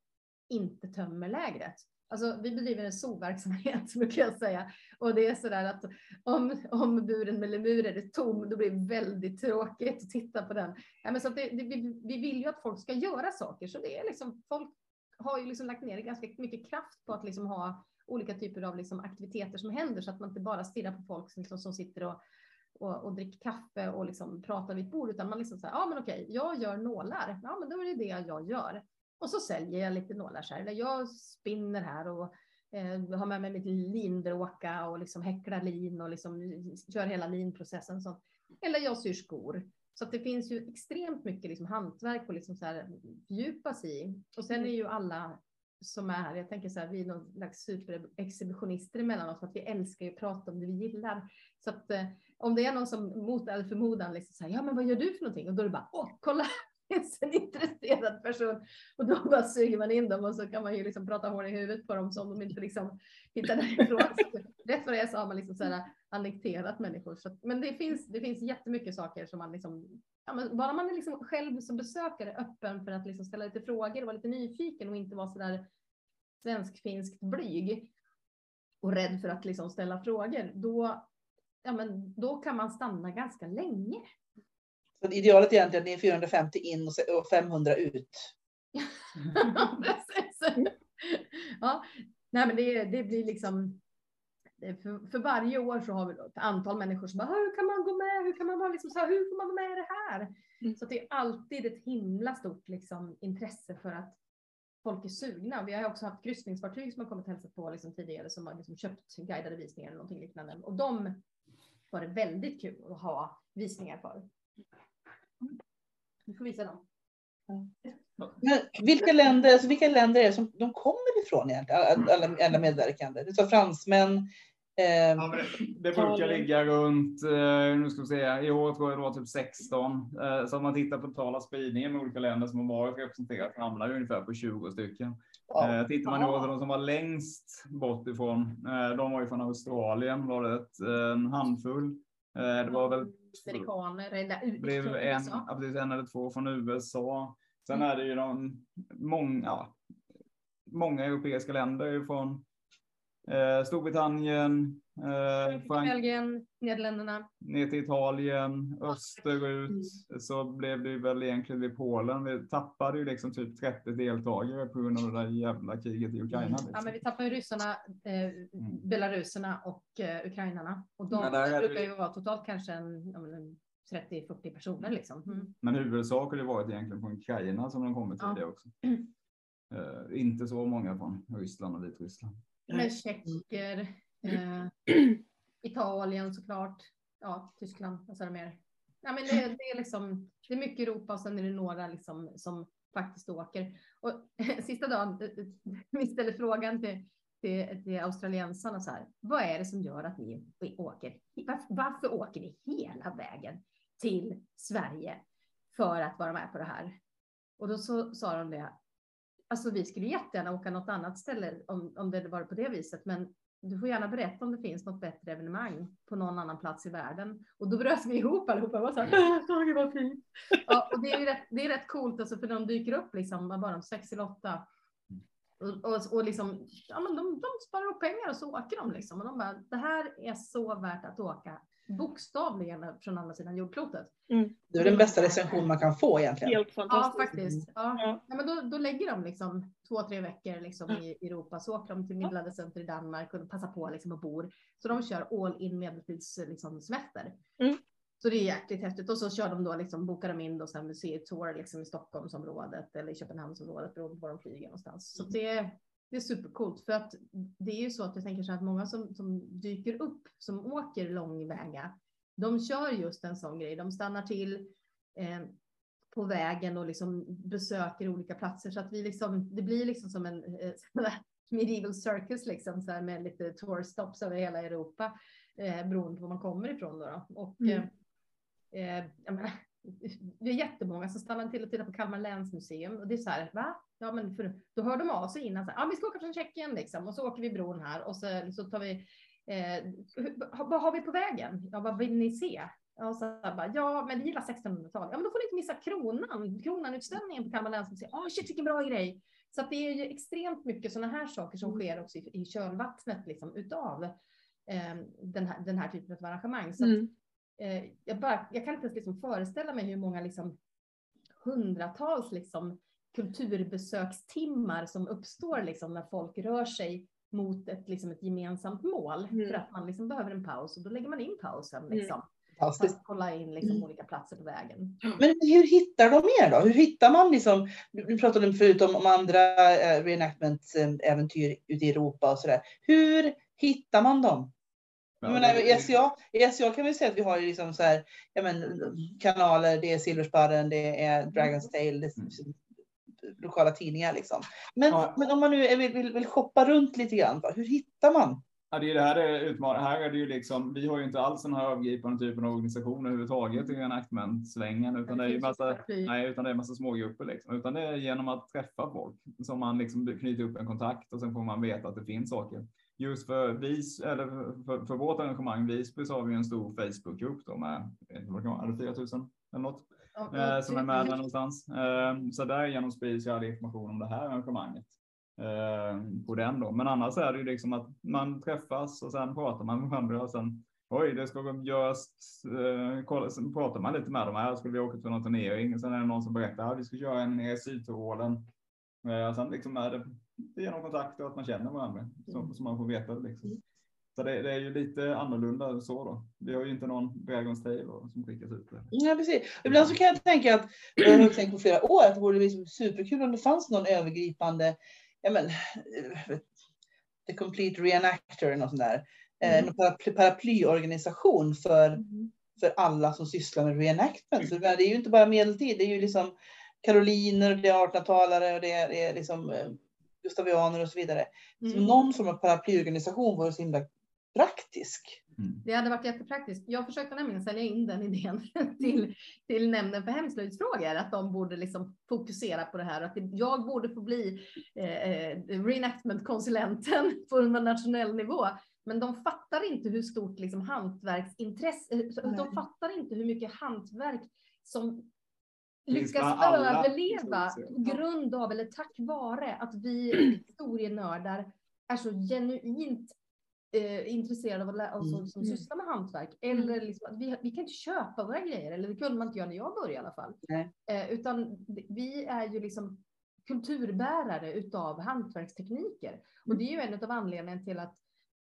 [SPEAKER 5] inte tömmer lägret. Alltså, vi bedriver en zooverksamhet brukar jag säga. Och det är så där att om, om buren med lemurer är tom, då blir det väldigt tråkigt att titta på den. Ja, men så att det, det, vi, vi vill ju att folk ska göra saker, så det är liksom, folk har ju liksom lagt ner ganska mycket kraft på att liksom ha olika typer av liksom aktiviteter som händer, så att man inte bara stirrar på folk som, liksom, som sitter och, och, och dricker kaffe och liksom pratar vid ett bord, utan man liksom säger, ja men okej, jag gör nålar, ja men då är det det jag gör. Och så säljer jag lite nålar så här, eller jag spinner här och eh, har med mig mitt linbråka och liksom häcklar lin och liksom kör hela linprocessen. och Sånt. Eller jag syr skor. Så att det finns ju extremt mycket liksom hantverk och liksom så här fördjupa sig i. Och sen är ju alla som är här, jag tänker så här, vi är någon slags superexhibitionister emellanåt för att vi älskar ju att prata om det vi gillar. Så att eh, om det är någon som mot all förmodan liksom säger, ja men vad gör du för någonting? Och då är det bara, åh, kolla, finns en intresserad person. Och då bara suger man in dem och så kan man ju liksom prata hål i huvudet på dem som de inte liksom hittar därifrån. Så Rätt vad det är så har man liksom så här annekterat människor. Så, men det finns, det finns jättemycket saker som man liksom, ja, men bara man är liksom själv som besökare öppen för att liksom ställa lite frågor och vara lite nyfiken och inte vara så där svensk-finskt blyg och rädd för att liksom ställa frågor, då, ja, men då kan man stanna ganska länge.
[SPEAKER 2] Så idealet egentligen är 450 in och se- och 500 ut.
[SPEAKER 5] Precis. ja, nej, men det, det blir liksom. Det- För, för varje år så har vi då ett antal människor som bara, hur kan man gå med? Hur kan man vara liksom så här, hur får man gå med i det här?
[SPEAKER 3] Mm.
[SPEAKER 5] Så att det är alltid ett himla stort liksom, intresse för att folk är sugna. Vi har också haft kryssningsfartyg som har kommit och hälsat på liksom, tidigare som har liksom, köpt guidade visningar eller någonting liknande. Och de var det väldigt kul att ha visningar för. Vi får visa dem.
[SPEAKER 2] Men vilka länder, alltså vilka länder är det som de kommer ifrån egentligen? Alla, alla- alla medverkande. Du sa fransmän. Eh,
[SPEAKER 4] Ja, det, brukar ligga runt, eh, nu ska vi se, i år tror jag det var typ 16. Eh, så om man tittar på totala spridningen med olika länder som har varit representerat hamnar det ungefär på 20 stycken.
[SPEAKER 2] ja.
[SPEAKER 4] Eh, tittar man år på de som var längst bort ifrån, de var ju från Australien, var det ett, en handfull. Det var väl
[SPEAKER 5] Amerikaner eller
[SPEAKER 4] blev en, precis, en eller två från USA. Sen är det ju de många, många europeiska länder från eh, Storbritannien, eh, Frank,
[SPEAKER 5] Belgien, Nederländerna.
[SPEAKER 4] ner till Italien, österut. Så blev det ju väl egentligen vid Polen. Vi tappade ju liksom typ 30 deltagare på grund av det där jävla kriget i Ukraina.
[SPEAKER 5] Ja,
[SPEAKER 4] Liksom.
[SPEAKER 5] men vi tappar ju ryssarna, eh, belaruserna och eh, ukrainarna. Och de
[SPEAKER 4] det-
[SPEAKER 5] brukar ju vara totalt kanske en, ja, en 30-40 personer liksom. Mm.
[SPEAKER 4] Men huvudsak har det varit egentligen från Ukraina som de kommit till
[SPEAKER 5] Ja.
[SPEAKER 4] det också. Eh, inte så många från Ryssland och Vitryssland.
[SPEAKER 5] Med tjecker, eh, Italien såklart, ja, Tyskland, vad sa du mer? Ja, men det, det är liksom, det är mycket Europa och sen är det några liksom som faktiskt åker. Och sista dagen, vi ställde frågan till, till, till australiensarna så här, vad är det som gör att ni åker? Varför, varför åker ni hela vägen till Sverige för att vara med på det här? Och då så sa de det, alltså vi skulle jättegärna åka något annat ställe om, om det var på det viset, men du får gärna berätta om det finns något bättre evenemang på någon annan plats i världen. Och då bröt vi ihop allihopa och var så här, vad fint. Ja, och det är ju rätt, det är rätt coolt alltså, för de dyker upp liksom, vad var de, sex eller åtta. Och, och, och liksom, ja men de, de sparar upp pengar och så åker de liksom. Och de bara, det här är så värt att åka bokstavligen från andra sidan jordklotet.
[SPEAKER 2] Det är den bästa recension man kan få egentligen.
[SPEAKER 3] Helt
[SPEAKER 5] Ja,
[SPEAKER 3] fantastiskt.
[SPEAKER 5] faktiskt. Ja.
[SPEAKER 3] Ja.
[SPEAKER 5] Ja, men då, då lägger de liksom två, tre veckor liksom i Europa. Så åker de till Middellandecenter i Danmark och passar på liksom och bor. Så de kör all in medeltids liksom, semester.
[SPEAKER 3] Mm.
[SPEAKER 5] Så det är jäkligt häftigt. Och så kör de då liksom, bokar de in då så här museitour liksom i Stockholmsområdet eller i Köpenhamnsområdet beroende på var de flyger någonstans. Så det, det är supercoolt för att det är ju så att jag tänker så att många som, som dyker upp som åker långväga, de kör just en sån grej. De stannar till eh, på vägen och liksom besöker olika platser så att vi liksom, det blir liksom som en eh, medieval circus liksom så här med lite tour stops över hela Europa eh, beroende på var man kommer ifrån då. då. Och
[SPEAKER 3] Mm.
[SPEAKER 5] eh, eh, jag menar, det är jättemånga som stannar till och tittar på Kalmar länsmuseum och det är så här, va? Ja, men för, då hör de av sig innan, så ja, vi ska åka från Tjeckien liksom och så åker vi bron här och så, så tar vi, eh, vad har vi på vägen? Ja, vad vill ni se? Och så bara, ja, men vi gillar 1600-talet. Ja, men då får ni inte missa kronan, kronanutställningen på Kalmar länsmuseum. Ja, shit vilken bra grej. Så att det är ju extremt mycket sådana här saker som sker också i, i kölvattnet liksom, utav eh, den, här, den här typen av arrangemang. Så att,
[SPEAKER 3] Mm.
[SPEAKER 5] eh, jag, bara, jag kan inte ens liksom föreställa mig hur många liksom, hundratals liksom, kulturbesökstimmar som uppstår liksom, när folk rör sig mot ett, liksom, ett gemensamt mål.
[SPEAKER 3] Mm.
[SPEAKER 5] För att man liksom, behöver en paus och då lägger man in pausen. Liksom, för
[SPEAKER 2] Fantastiskt.
[SPEAKER 5] att kolla in liksom,
[SPEAKER 2] Mm.
[SPEAKER 5] olika platser på vägen.
[SPEAKER 2] Men hur hittar de er då? Hur hittar man liksom, du pratade förut om, om andra eh, reenactment-äventyr ute i Europa och sådär. Hur hittar man dem? Jag menar, i SCA, I SCA kan vi säga att vi har liksom så här, ja, men, kanaler, det är Silversparren, det är Dragon's Tale, det är lokala tidningar liksom. Men,
[SPEAKER 4] Ja.
[SPEAKER 2] men om man nu vill, vill, vill shoppa runt lite grann, hur hittar man?
[SPEAKER 4] Ja, det är det här är utmaningen. Här är det ju liksom, vi har ju inte alls den här övergripande typen av organisation överhuvudtaget i enactment-svängen, utan det är ju massa, nej, utan det är massa smågrupper liksom. Utan det är genom att träffa folk som man liksom knyter upp en kontakt och sen får man veta att det finns saker. Just för vis, eller för, för vårt arrangemang Visby så har vi en stor Facebookgrupp då med, jag vet inte vad det kan vara, är det 4000 eller något? Eh, som är med där någonstans. Eh, så därigenom sprids ju all information om det här arrangemanget eh, på den då. Men annars är det ju liksom att man träffas och sen pratar man med varandra och sen oj, det ska göras. Eh, kolla, sen pratar man lite med dem här. Skulle vi åka till någon turnering? Sen är det någon som berättar att vi ska köra en nere i Sydtyrolen. Eh, sen liksom är det, genom kontakter och att man känner varandra så, så man får veta det liksom. Så det, det är ju lite annorlunda så då. Vi har ju inte någon Dragon's Tale som skickas ut. Det.
[SPEAKER 2] Ja, precis. Ibland så kan jag tänka att, jag har tänkt på flera år, att det vore liksom superkul om det fanns någon övergripande, ja men, eh, the complete reenactor eller något sånt där. Eh, någon paraply, paraplyorganisation för, för alla som sysslar med reenactment. För det är ju inte bara medeltid, det är ju liksom karoliner, det är 1800-talare och det är, det är liksom eh, gustavianer och så vidare. Så
[SPEAKER 5] Mm.
[SPEAKER 2] någon form av paraplyorganisation vore så himla praktisk.
[SPEAKER 5] Det hade varit jättepraktiskt. Jag försökte nämligen sälja in den idén till, till nämnden för hemslöjdsfrågor, att de borde liksom fokusera på det här. Att jag borde få bli eh, reenactment-konsulenten på en nationell nivå. Men de fattar inte hur stort liksom, hantverksintresse, eh, de
[SPEAKER 2] Nej.
[SPEAKER 5] fattar inte hur mycket hantverk som lyckas överleva på grund av, eller tack vare, att vi historienördar är så genuint eh, intresserade av att lära oss som, som
[SPEAKER 2] Mm.
[SPEAKER 5] sysslar med hantverk. Eller liksom, att vi, vi kan inte köpa våra grejer, eller det kunde man inte göra när jag började i alla fall. Eh, utan vi är ju liksom kulturbärare utav hantverkstekniker. Och det är ju en av anledningarna till att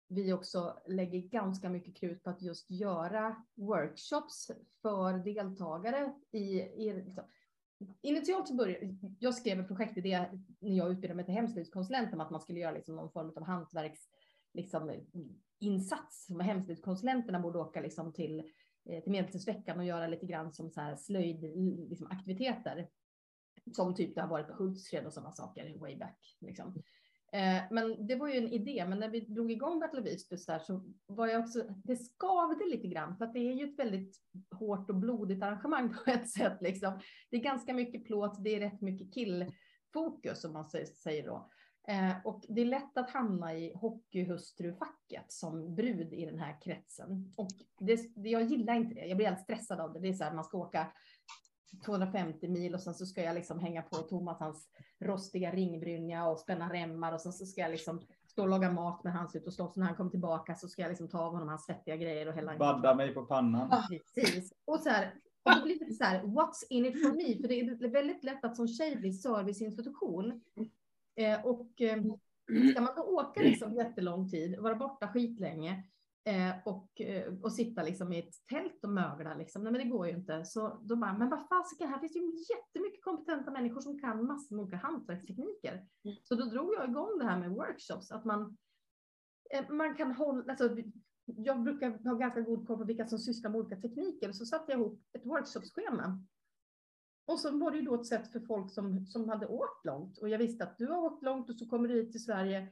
[SPEAKER 5] vi också lägger ganska mycket krut på att just göra workshops för deltagare i, i liksom, Initialt så började jag skrev en projektidé när jag utbildade mig till hemslöjdskonsulent om att man skulle göra liksom någon form av hantverks liksom, insats. Som hemslöjdskonsulenterna borde åka liksom till, eh, till Medeltidsveckan och göra lite grann som så här slöjd liksom, aktiviteter. Som typ det har varit på Hultsfred och sådana saker way back. Liksom. Eh, men det var ju en idé, men när vi drog igång Battle of Visby så, så var jag också, det skavde lite grann för att det är ju ett väldigt hårt och blodigt arrangemang på ett sätt liksom. Det är ganska mycket plåt, det är rätt mycket killfokus som man säger då. Eh, och det är lätt att hamna i hockeyhustrufacket som brud i den här kretsen. Och det, det, jag gillar inte det, jag blir helt stressad av det. Det är så här, man ska åka 250 mil och sen så ska jag liksom hänga på Thomas hans rostiga ringbrynja och spänna remmar och sen så ska jag liksom stå och laga mat med hans ut och slåss. När han kommer tillbaka så ska jag liksom ta av honom hans svettiga grejer och hälla.
[SPEAKER 4] Badda mig på pannan.
[SPEAKER 5] Precis. Och så här, och det blir lite så här, what's in it for me? För det är väldigt lätt att som tjej bli serviceinstitution. Eh, och eh, ska man då åka liksom jättelång tid, vara borta skitlänge, Eh, och, eh, och sitta liksom i ett tält och mögla. Liksom. Nej, men det går ju inte. Så då bara, men vad fasiken, här finns ju jättemycket kompetenta människor som kan massor med olika hantverkstekniker. Mm. Så då drog jag igång det här med workshops, att man, eh, man kan hålla, alltså, jag brukar ha ganska god koll på vilka som sysslar med olika tekniker, så satte jag ihop ett workshopsschema. Och så var det ju då ett sätt för folk som, som hade åkt långt och jag visste att du har åkt långt och så kommer du hit till Sverige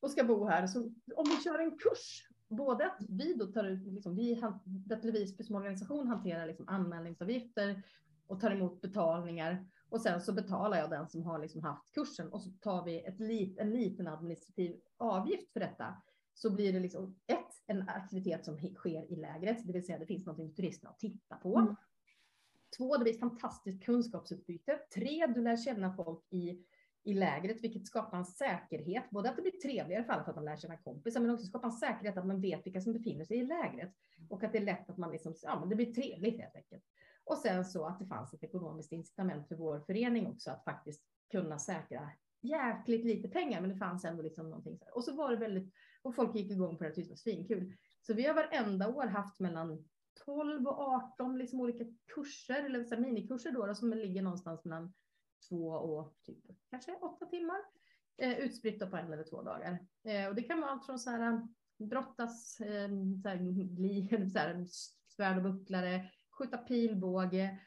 [SPEAKER 5] och ska bo här. Så om vi kör en kurs både att vi då tar ut, liksom, vi, Battle Visby som organisation hanterar liksom anmälningsavgifter och tar emot betalningar och sen så betalar jag den som har liksom haft kursen och så tar vi ett lit, en liten administrativ avgift för detta. Så blir det liksom ett, en aktivitet som sker i lägret, det vill säga det finns något för turisterna att titta på. Mm. Två, det blir ett fantastiskt kunskapsutbyte. Tre, du lär känna folk i i lägret, vilket skapar en säkerhet, både att det blir trevligare för alla för att man lär känna kompisar, men också skapar en säkerhet att man vet vilka som befinner sig i lägret och att det är lätt att man liksom, ja, men det blir trevligt helt enkelt. Och sen så att det fanns ett ekonomiskt incitament för vår förening också att faktiskt kunna säkra jäkligt lite pengar, men det fanns ändå liksom någonting. Och så var det väldigt, och folk gick igång på det, det var svinkul. Så vi har varenda år haft mellan 12 och 18 liksom olika kurser, eller så minikurser då, då som ligger någonstans mellan två och typ, kanske åtta timmar eh, utspritt på en eller två dagar. Eh, och det kan vara allt från så här, brottas, eh, så här, gli, så här, svärd och bucklare, skjuta pilbåge.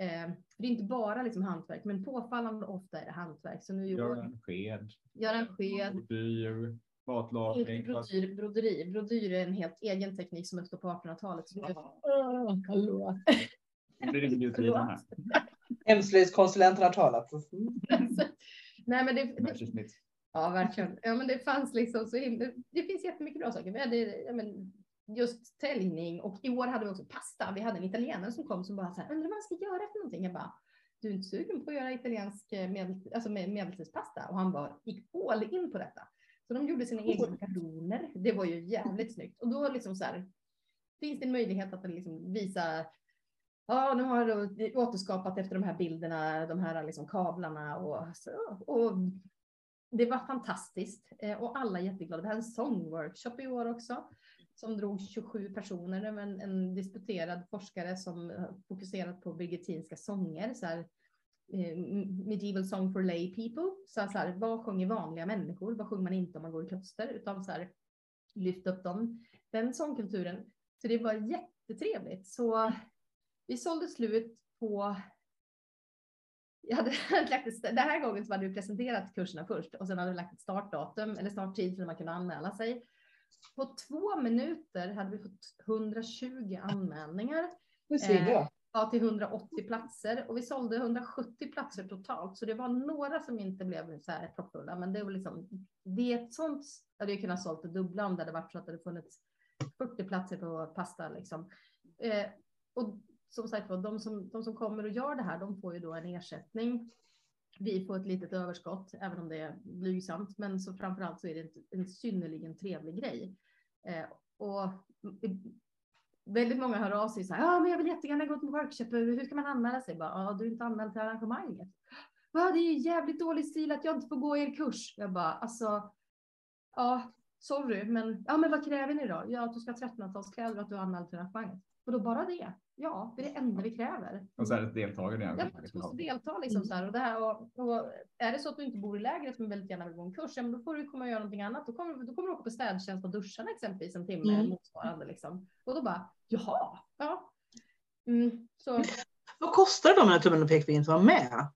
[SPEAKER 5] Eh, det är inte bara liksom hantverk, men påfallande ofta är det hantverk. Så nu
[SPEAKER 4] Göra en sked.
[SPEAKER 5] Göra en sked.
[SPEAKER 4] Brodyr, matlagning.
[SPEAKER 5] Brodyr, broderi. Brodyr är en helt egen teknik som uppstod på 1800-talet.
[SPEAKER 3] Oh, hallå.
[SPEAKER 4] Tiden här.
[SPEAKER 2] Hemslöjdskonsulenten har talat.
[SPEAKER 5] Nej, men det, det, ja, verkligen. Ja, men det fanns liksom så himla, det finns jättemycket bra saker. Vi hade ja, men, just täljning och i år hade vi också pasta. Vi hade en italienare som kom som bara så här, undrar vad man ska göra för någonting. Jag bara, du är inte sugen på att göra italiensk eh, medel, alltså med medeltidspasta? Och han bara gick all in på detta. Så de gjorde sina egna makaroner. Det var ju jävligt snyggt. Och då liksom så här, finns det en möjlighet att liksom visa ja, nu har jag återskapat efter de här bilderna, de här liksom kablarna och, och det var fantastiskt eh, och alla jätteglada. Vi hade en sångworkshop i år också som drog 27 personer. En, en disputerad forskare som fokuserat på birgittinska sånger, så här, eh, medieval song for lay people. Så så här, vad sjunger vanliga människor? Vad sjunger man inte om man går i kloster? Utan så här, lyft upp dem, den sångkulturen. Så det var jättetrevligt. Så vi sålde slut på jag hade lagt ett, den här gången så hade vi presenterat kurserna först och sen hade vi lagt ett startdatum eller starttid för man kunde anmäla sig. På två minuter hade vi fått 120 anmälningar.
[SPEAKER 2] Hur ser det? Eh,
[SPEAKER 5] ja, till 180 platser och vi sålde 170 platser totalt. Så det var några som inte blev så här proppfulla, men det var liksom, det är ett sånt, hade jag kunnat sålt det dubbla om det hade varit så att det hade funnits 40 platser på pasta liksom. Eh, och som sagt var, de som, de som kommer och gör det här, de får ju då en ersättning. Vi får ett litet överskott, även om det är blygsamt, men så framför allt så är det en, en synnerligen trevlig grej. Eh, och väldigt många hör av sig så här, ja, men jag vill jättegärna gå till workshop, hur ska man anmäla sig? Bara, ja, du är inte anmäld till arrangemanget. Va, det är jävligt dålig stil att jag inte får gå er kurs. Jag bara, alltså, ja, sorry, men, ja, men vad kräver ni då? Ja, att du ska ha 1300-talskläder och att du har anmält till arrangemanget. Och då bara det? Ja, det är det enda vi kräver.
[SPEAKER 4] Och så är det ett deltagare i
[SPEAKER 5] Ja, du måste delta liksom så här. Och, det här och, och är det så att du inte bor i lägret men väldigt gärna vill gå en kurs, ja, men då får du komma och göra någonting annat. Då kommer, då kommer du åka på städtjänst och duscharna exempelvis en timme
[SPEAKER 2] Mm.
[SPEAKER 5] motsvarande liksom. Och då bara, jaha, ja. Mm, så
[SPEAKER 2] Vad kostar det då med tummen och pekfingret att vara med?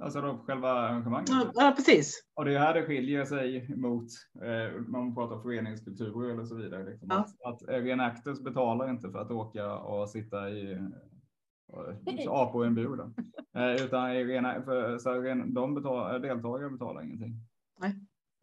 [SPEAKER 4] Alltså då själva arrangemanget.
[SPEAKER 2] Ja, precis.
[SPEAKER 4] Och det är här det skiljer sig mot, eh, man pratar föreningskulturer eller så vidare. Liksom.
[SPEAKER 2] Ja.
[SPEAKER 4] Att, att reenactors betalar inte för att åka och sitta i apa i en bur. Eh, utan rena, för, så ren, de betalar, deltagare betalar ingenting.
[SPEAKER 2] Nej.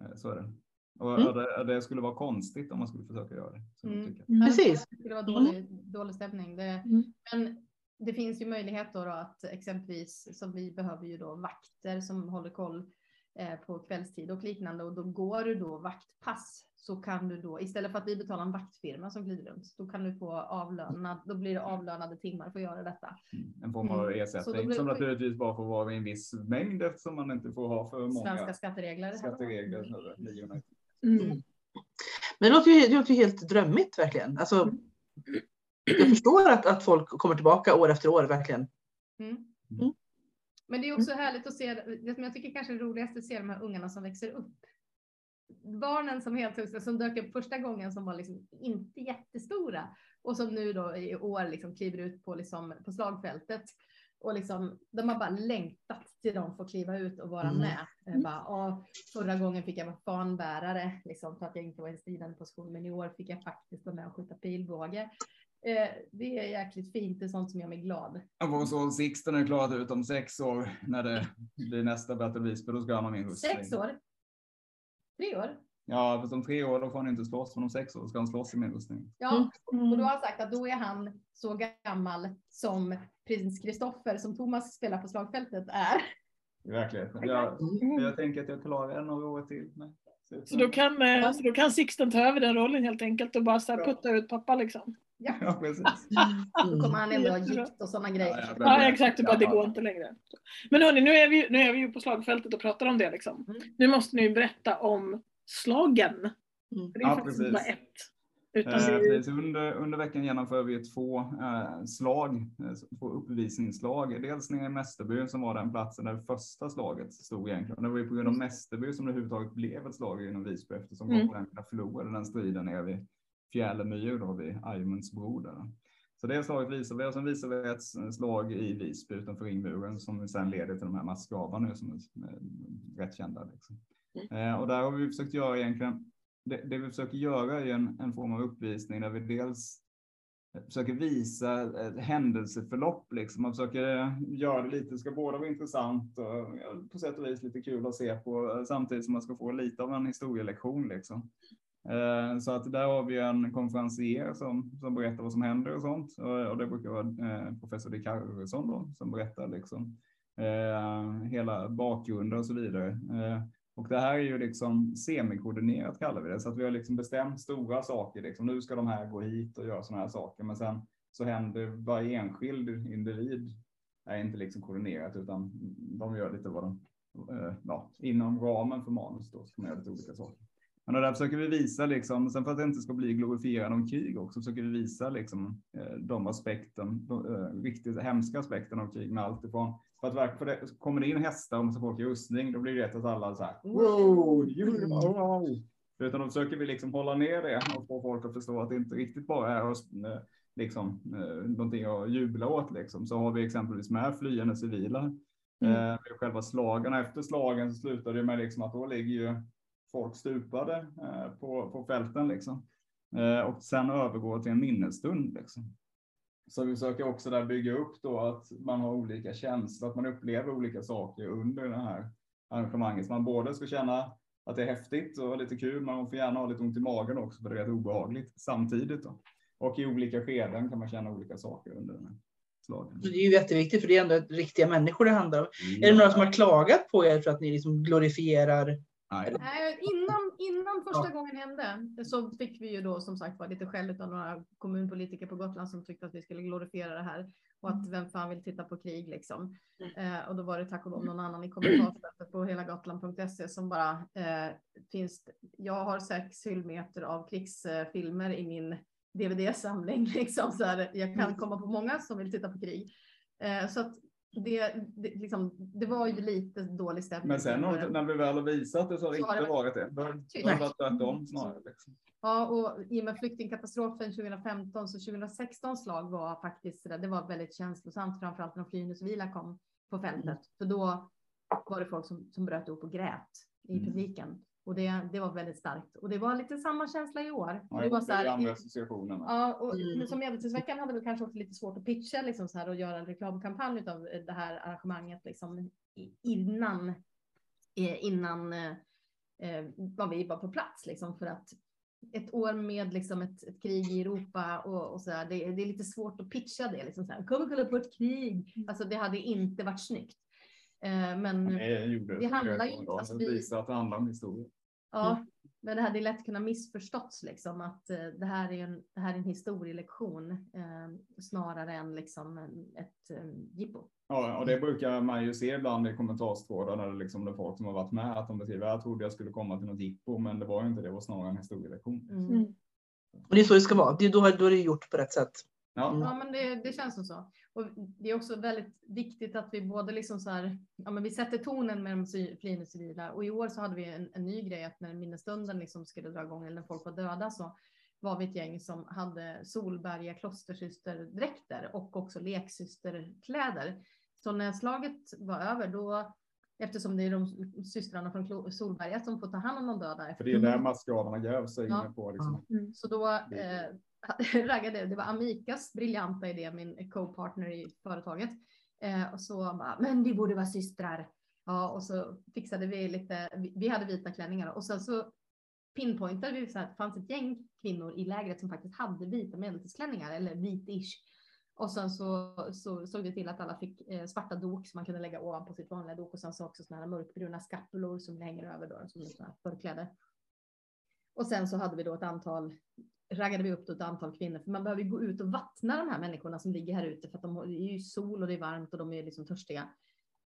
[SPEAKER 4] Eh, så är det. Och,
[SPEAKER 2] Mm.
[SPEAKER 4] det, det skulle vara konstigt om man skulle försöka göra det. Så
[SPEAKER 5] Mm.
[SPEAKER 2] Precis.
[SPEAKER 5] Det var dålig, dålig stämning. Det,
[SPEAKER 2] Mm.
[SPEAKER 5] Men det finns ju möjlighet då, då att exempelvis som vi behöver ju då vakter som håller koll eh, på kvällstid och liknande och då går du då vaktpass så kan du då istället för att vi betalar en vaktfirma som glider runt då kan du få avlönad. Då blir det avlönade timmar för att göra detta.
[SPEAKER 4] Mm. En form av
[SPEAKER 5] Mm.
[SPEAKER 4] Ersättning
[SPEAKER 5] blir-
[SPEAKER 4] som naturligtvis bara får vara i en viss mängd eftersom man inte får ha för många
[SPEAKER 5] Svenska skatteregler.
[SPEAKER 4] skatteregler.
[SPEAKER 3] Mm.
[SPEAKER 2] Men det låter ju, det låter ju helt drömmigt verkligen. Alltså, jag förstår att, att folk kommer tillbaka år efter år verkligen.
[SPEAKER 5] Mm.
[SPEAKER 2] Mm.
[SPEAKER 5] Men det är också härligt att se, det som jag tycker kanske är roligast att se de här ungarna som växer upp. Barnen som helt plötsligt, som dök upp första gången som var liksom inte jättestora och som nu då i år liksom kliver ut på, liksom, på slagfältet. Och liksom, de har bara längtat till de får kliva ut och vara
[SPEAKER 2] Mm.
[SPEAKER 5] med. Jag Bara, "Åh, förra gången fick jag vara fanbärare liksom, för att jag inte var i stridande position, men i år fick jag faktiskt vara med och skjuta pilbåge. Eh, det är jäkligt fint, det är sånt som gör mig glad.
[SPEAKER 4] Ja, Vår son Sixten är klarat ut om sex år när det blir nästa Battle Visby. Då ska han ha min rustning.
[SPEAKER 5] Sex år? Tre år?
[SPEAKER 4] Ja, fast om tre år då får han inte slåss. Men om sex år ska han slåss i min rustning.
[SPEAKER 5] Ja, och då har han sagt att då är han så gammal som prins Kristoffer som Thomas spelar på slagfältet är.
[SPEAKER 4] I verkligheten. Jag, jag tänker att jag klarar en några år till. Men,
[SPEAKER 3] Så då kan, eh, så då kan Sixten ta över den rollen helt enkelt och bara så här putta ut pappa liksom.
[SPEAKER 4] Ja, precis.
[SPEAKER 5] Då kommer han ändå ha
[SPEAKER 3] Jättebra.
[SPEAKER 5] gikt och sådana grejer.
[SPEAKER 3] Ja exakt, det, bara, det går inte längre. Men hörni, nu är vi, nu är vi ju på slagfältet och pratar om det liksom.
[SPEAKER 5] Mm.
[SPEAKER 3] Nu måste ni ju berätta om slagen.
[SPEAKER 2] Mm.
[SPEAKER 3] Det är
[SPEAKER 4] Ja,
[SPEAKER 3] faktiskt
[SPEAKER 4] precis.
[SPEAKER 3] bara ett. Utan
[SPEAKER 4] Eh,
[SPEAKER 3] det
[SPEAKER 4] under, under veckan genomför vi två eh, slag, eh, två uppvisningsslag. Dels nere i Mästerby som var den platsen där det första slaget stod egentligen. Det var ju på grund av Mästerby som det överhuvudtaget blev ett slag inom Visby eftersom
[SPEAKER 3] Mm.
[SPEAKER 4] konkurrenterna förlorade den striden nere vid Fjällmyr då vid Ajmundsbro där. Så det slaget visar vi och sen visar vi ett slag i Visby utanför ringmuren som sen leder till de här massgravarna nu som är eh, rätt kända. Liksom. Eh, och där har vi försökt göra egentligen det, det vi försöker göra är en, en form av uppvisning där vi dels försöker visa ett händelseförlopp. Liksom. Man försöker eh, göra det lite, ska båda vara intressant och på sätt och vis lite kul att se på eh, samtidigt som man ska få lite av en historielektion. Liksom. Eh, så att där har vi en konferencier som, som berättar vad som händer och sånt. Och, det brukar vara eh, professor Dick Harrison då, som berättar liksom, eh, hela bakgrunden och så vidare. Och det här är ju liksom semikoordinerat kallar vi det, så att vi har liksom bestämt stora saker. Liksom. Nu ska de här gå hit och göra sådana här saker, men sen så händer varje enskild individ är inte liksom koordinerat utan de gör lite vad de, ja, inom ramen för manus då ska man göra lite olika saker. Men där försöker vi visa, liksom, sen för att det inte ska bli glorifierande om krig också, försöker vi visa liksom, eh, de aspekten, de, eh, riktigt hemska aspekten av krig med allt ifrån för att för det, kommer det in hästar och massa folk i rustning, då blir det lätt att alla så här, wow, you- wow. Utan då försöker vi liksom hålla ner det och få folk att förstå att det inte riktigt bara är eh, liksom, någonting att jubla åt. Liksom. Så har vi exempelvis med flyende civila.
[SPEAKER 3] Mm.
[SPEAKER 4] Eh, själva slagen, efter slagen så slutar det med liksom att då ligger ju folk stupade eh, på, på fälten. Liksom. Eh, och sen övergår till en minnesstund. Liksom. Så vi försöker också där bygga upp då att man har olika känslor, att man upplever olika saker under det här arrangemanget. Så man både ska känna att det är häftigt och lite kul, men man får gärna ha lite ont i magen också för det är rätt obehagligt samtidigt. Då. Och i olika skeden kan man känna olika saker under den här slagen.
[SPEAKER 2] Det är ju jätteviktigt för det är ändå riktiga människor det handlar om. Är det några som har klagat på er för att ni liksom glorifierar
[SPEAKER 4] Nej.
[SPEAKER 5] Nej, innan, innan första gången hände så fick vi ju då som sagt var lite skäll av några kommunpolitiker på Gotland som tyckte att vi skulle glorifiera det här och att vem fan vill titta på krig liksom. Eh, och då var det tack och lov någon annan i kommentarsfältet på helagotland.se som bara eh, finns. Jag har sex hyllmeter av krigsfilmer i min DVD-samling liksom så här. Jag kan komma på många som vill titta på krig. Eh, så att det, det, liksom, det var ju lite dålig stämning.
[SPEAKER 4] Men sen har, när vi väl har visat det så har det
[SPEAKER 5] Så
[SPEAKER 4] inte
[SPEAKER 5] det
[SPEAKER 4] varit det. Det har det har varit tvärtom snarare. Liksom.
[SPEAKER 5] Ja, och i och med flyktingkatastrofen 2015 så 2016 slag var faktiskt där, det var väldigt känslosamt, framförallt när Flyindustrivila kom på fältet. För då var det folk som, som bröt upp och grät i
[SPEAKER 4] Mm.
[SPEAKER 5] publiken. Och det, det var väldigt starkt. Och det var lite samma känsla i år.
[SPEAKER 4] Ja,
[SPEAKER 5] det var så här,
[SPEAKER 4] andra associationerna.
[SPEAKER 5] Ja, och
[SPEAKER 2] Mm.
[SPEAKER 5] som Medeltidsveckan hade väl kanske också lite svårt att pitcha liksom så här och göra en reklamkampanj av det här arrangemanget liksom innan eh, innan eh, eh, var vi var på plats liksom för att ett år med liksom ett, ett krig i Europa och, och så där, det, det är lite svårt att pitcha det liksom så här. Kom och kolla på ett krig. Alltså det hade inte varit snyggt. Eh, men
[SPEAKER 4] Det gjorde
[SPEAKER 5] det handlar ju inte-
[SPEAKER 4] om
[SPEAKER 5] alltså,
[SPEAKER 4] det.
[SPEAKER 5] vi-
[SPEAKER 4] visar att det handlar om historia.
[SPEAKER 5] Ja, men det hade lätt kunnat missförståtts liksom att eh, det här är en, det här är en historielektion eh, snarare än liksom en, ett eh, jippo.
[SPEAKER 4] Ja, och det brukar man ju se ibland i kommentarstrådar när det liksom det är folk som har varit med att de beskriver jag trodde jag skulle komma till något jippo, men det var ju inte det, det var snarare en historielektion.
[SPEAKER 5] Mm.
[SPEAKER 3] Mm.
[SPEAKER 2] Och det är så det ska vara. Det, då, har- då är det gjort på rätt sätt.
[SPEAKER 4] Ja,
[SPEAKER 5] Ja, men det, det känns som så. Och det är också väldigt viktigt att vi både liksom så här, ja, men vi sätter tonen med de flyende civila. Och i år så hade vi en, en ny grej att när minnesstunden liksom skulle dra igång eller när folk var döda så var vi ett gäng som hade Solberga klostersysterdräkter och också leksysterkläder. Så när slaget var över då, eftersom det är de systrarna från Solberga som får ta hand om de döda.
[SPEAKER 4] för det är där massgravarna grävs sig
[SPEAKER 5] Ja.
[SPEAKER 4] på. Liksom.
[SPEAKER 5] Så då eh, raggade, det var Amikas briljanta idé, min co-partner i företaget. Eh, och så bara, men vi borde vara systrar. Ja, och så fixade vi lite, vi, hade vita klänningar och sen så pinpointade vi så att det fanns ett gäng kvinnor i lägret som faktiskt hade vita medeltidsklänningar eller vit-ish. Och sen så, så såg vi till att alla fick eh, svarta dok som man kunde lägga ovanpå sitt vanliga dok och sen så också sådana här mörkbruna skapulor som hänger över då, som här förkläde. Och sen så hade vi då ett antal, raggade vi upp ett antal kvinnor, för man behöver ju gå ut och vattna de här människorna som ligger här ute för att de, har- det är ju sol och det är varmt och de är liksom törstiga.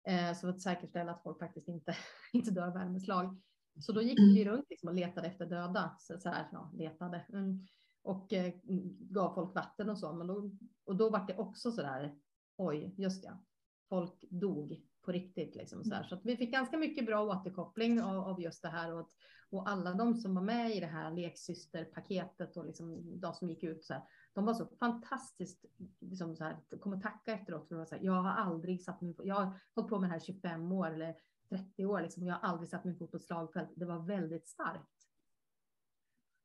[SPEAKER 5] Eh, så för att säkerställa att folk faktiskt inte, inte dör av värmeslag. Så då gick vi runt liksom och letade efter döda, så, så här, ja, letade. Mm. Och eh, gav folk vatten och så, men då, och då var det också så där, oj, just ja, folk dog på riktigt liksom så här. Så att vi fick ganska mycket bra återkoppling av, av just det här och, att, och alla de som var med i det här leksysterpaketet och liksom de som gick ut så här, de var så fantastiskt, liksom så här, kom och tacka efteråt för att vara så här, jag har aldrig satt min, jag har hållit på med det här 25 år eller 30 år liksom, och jag har aldrig satt min fot på ett slagfält. Det var väldigt starkt.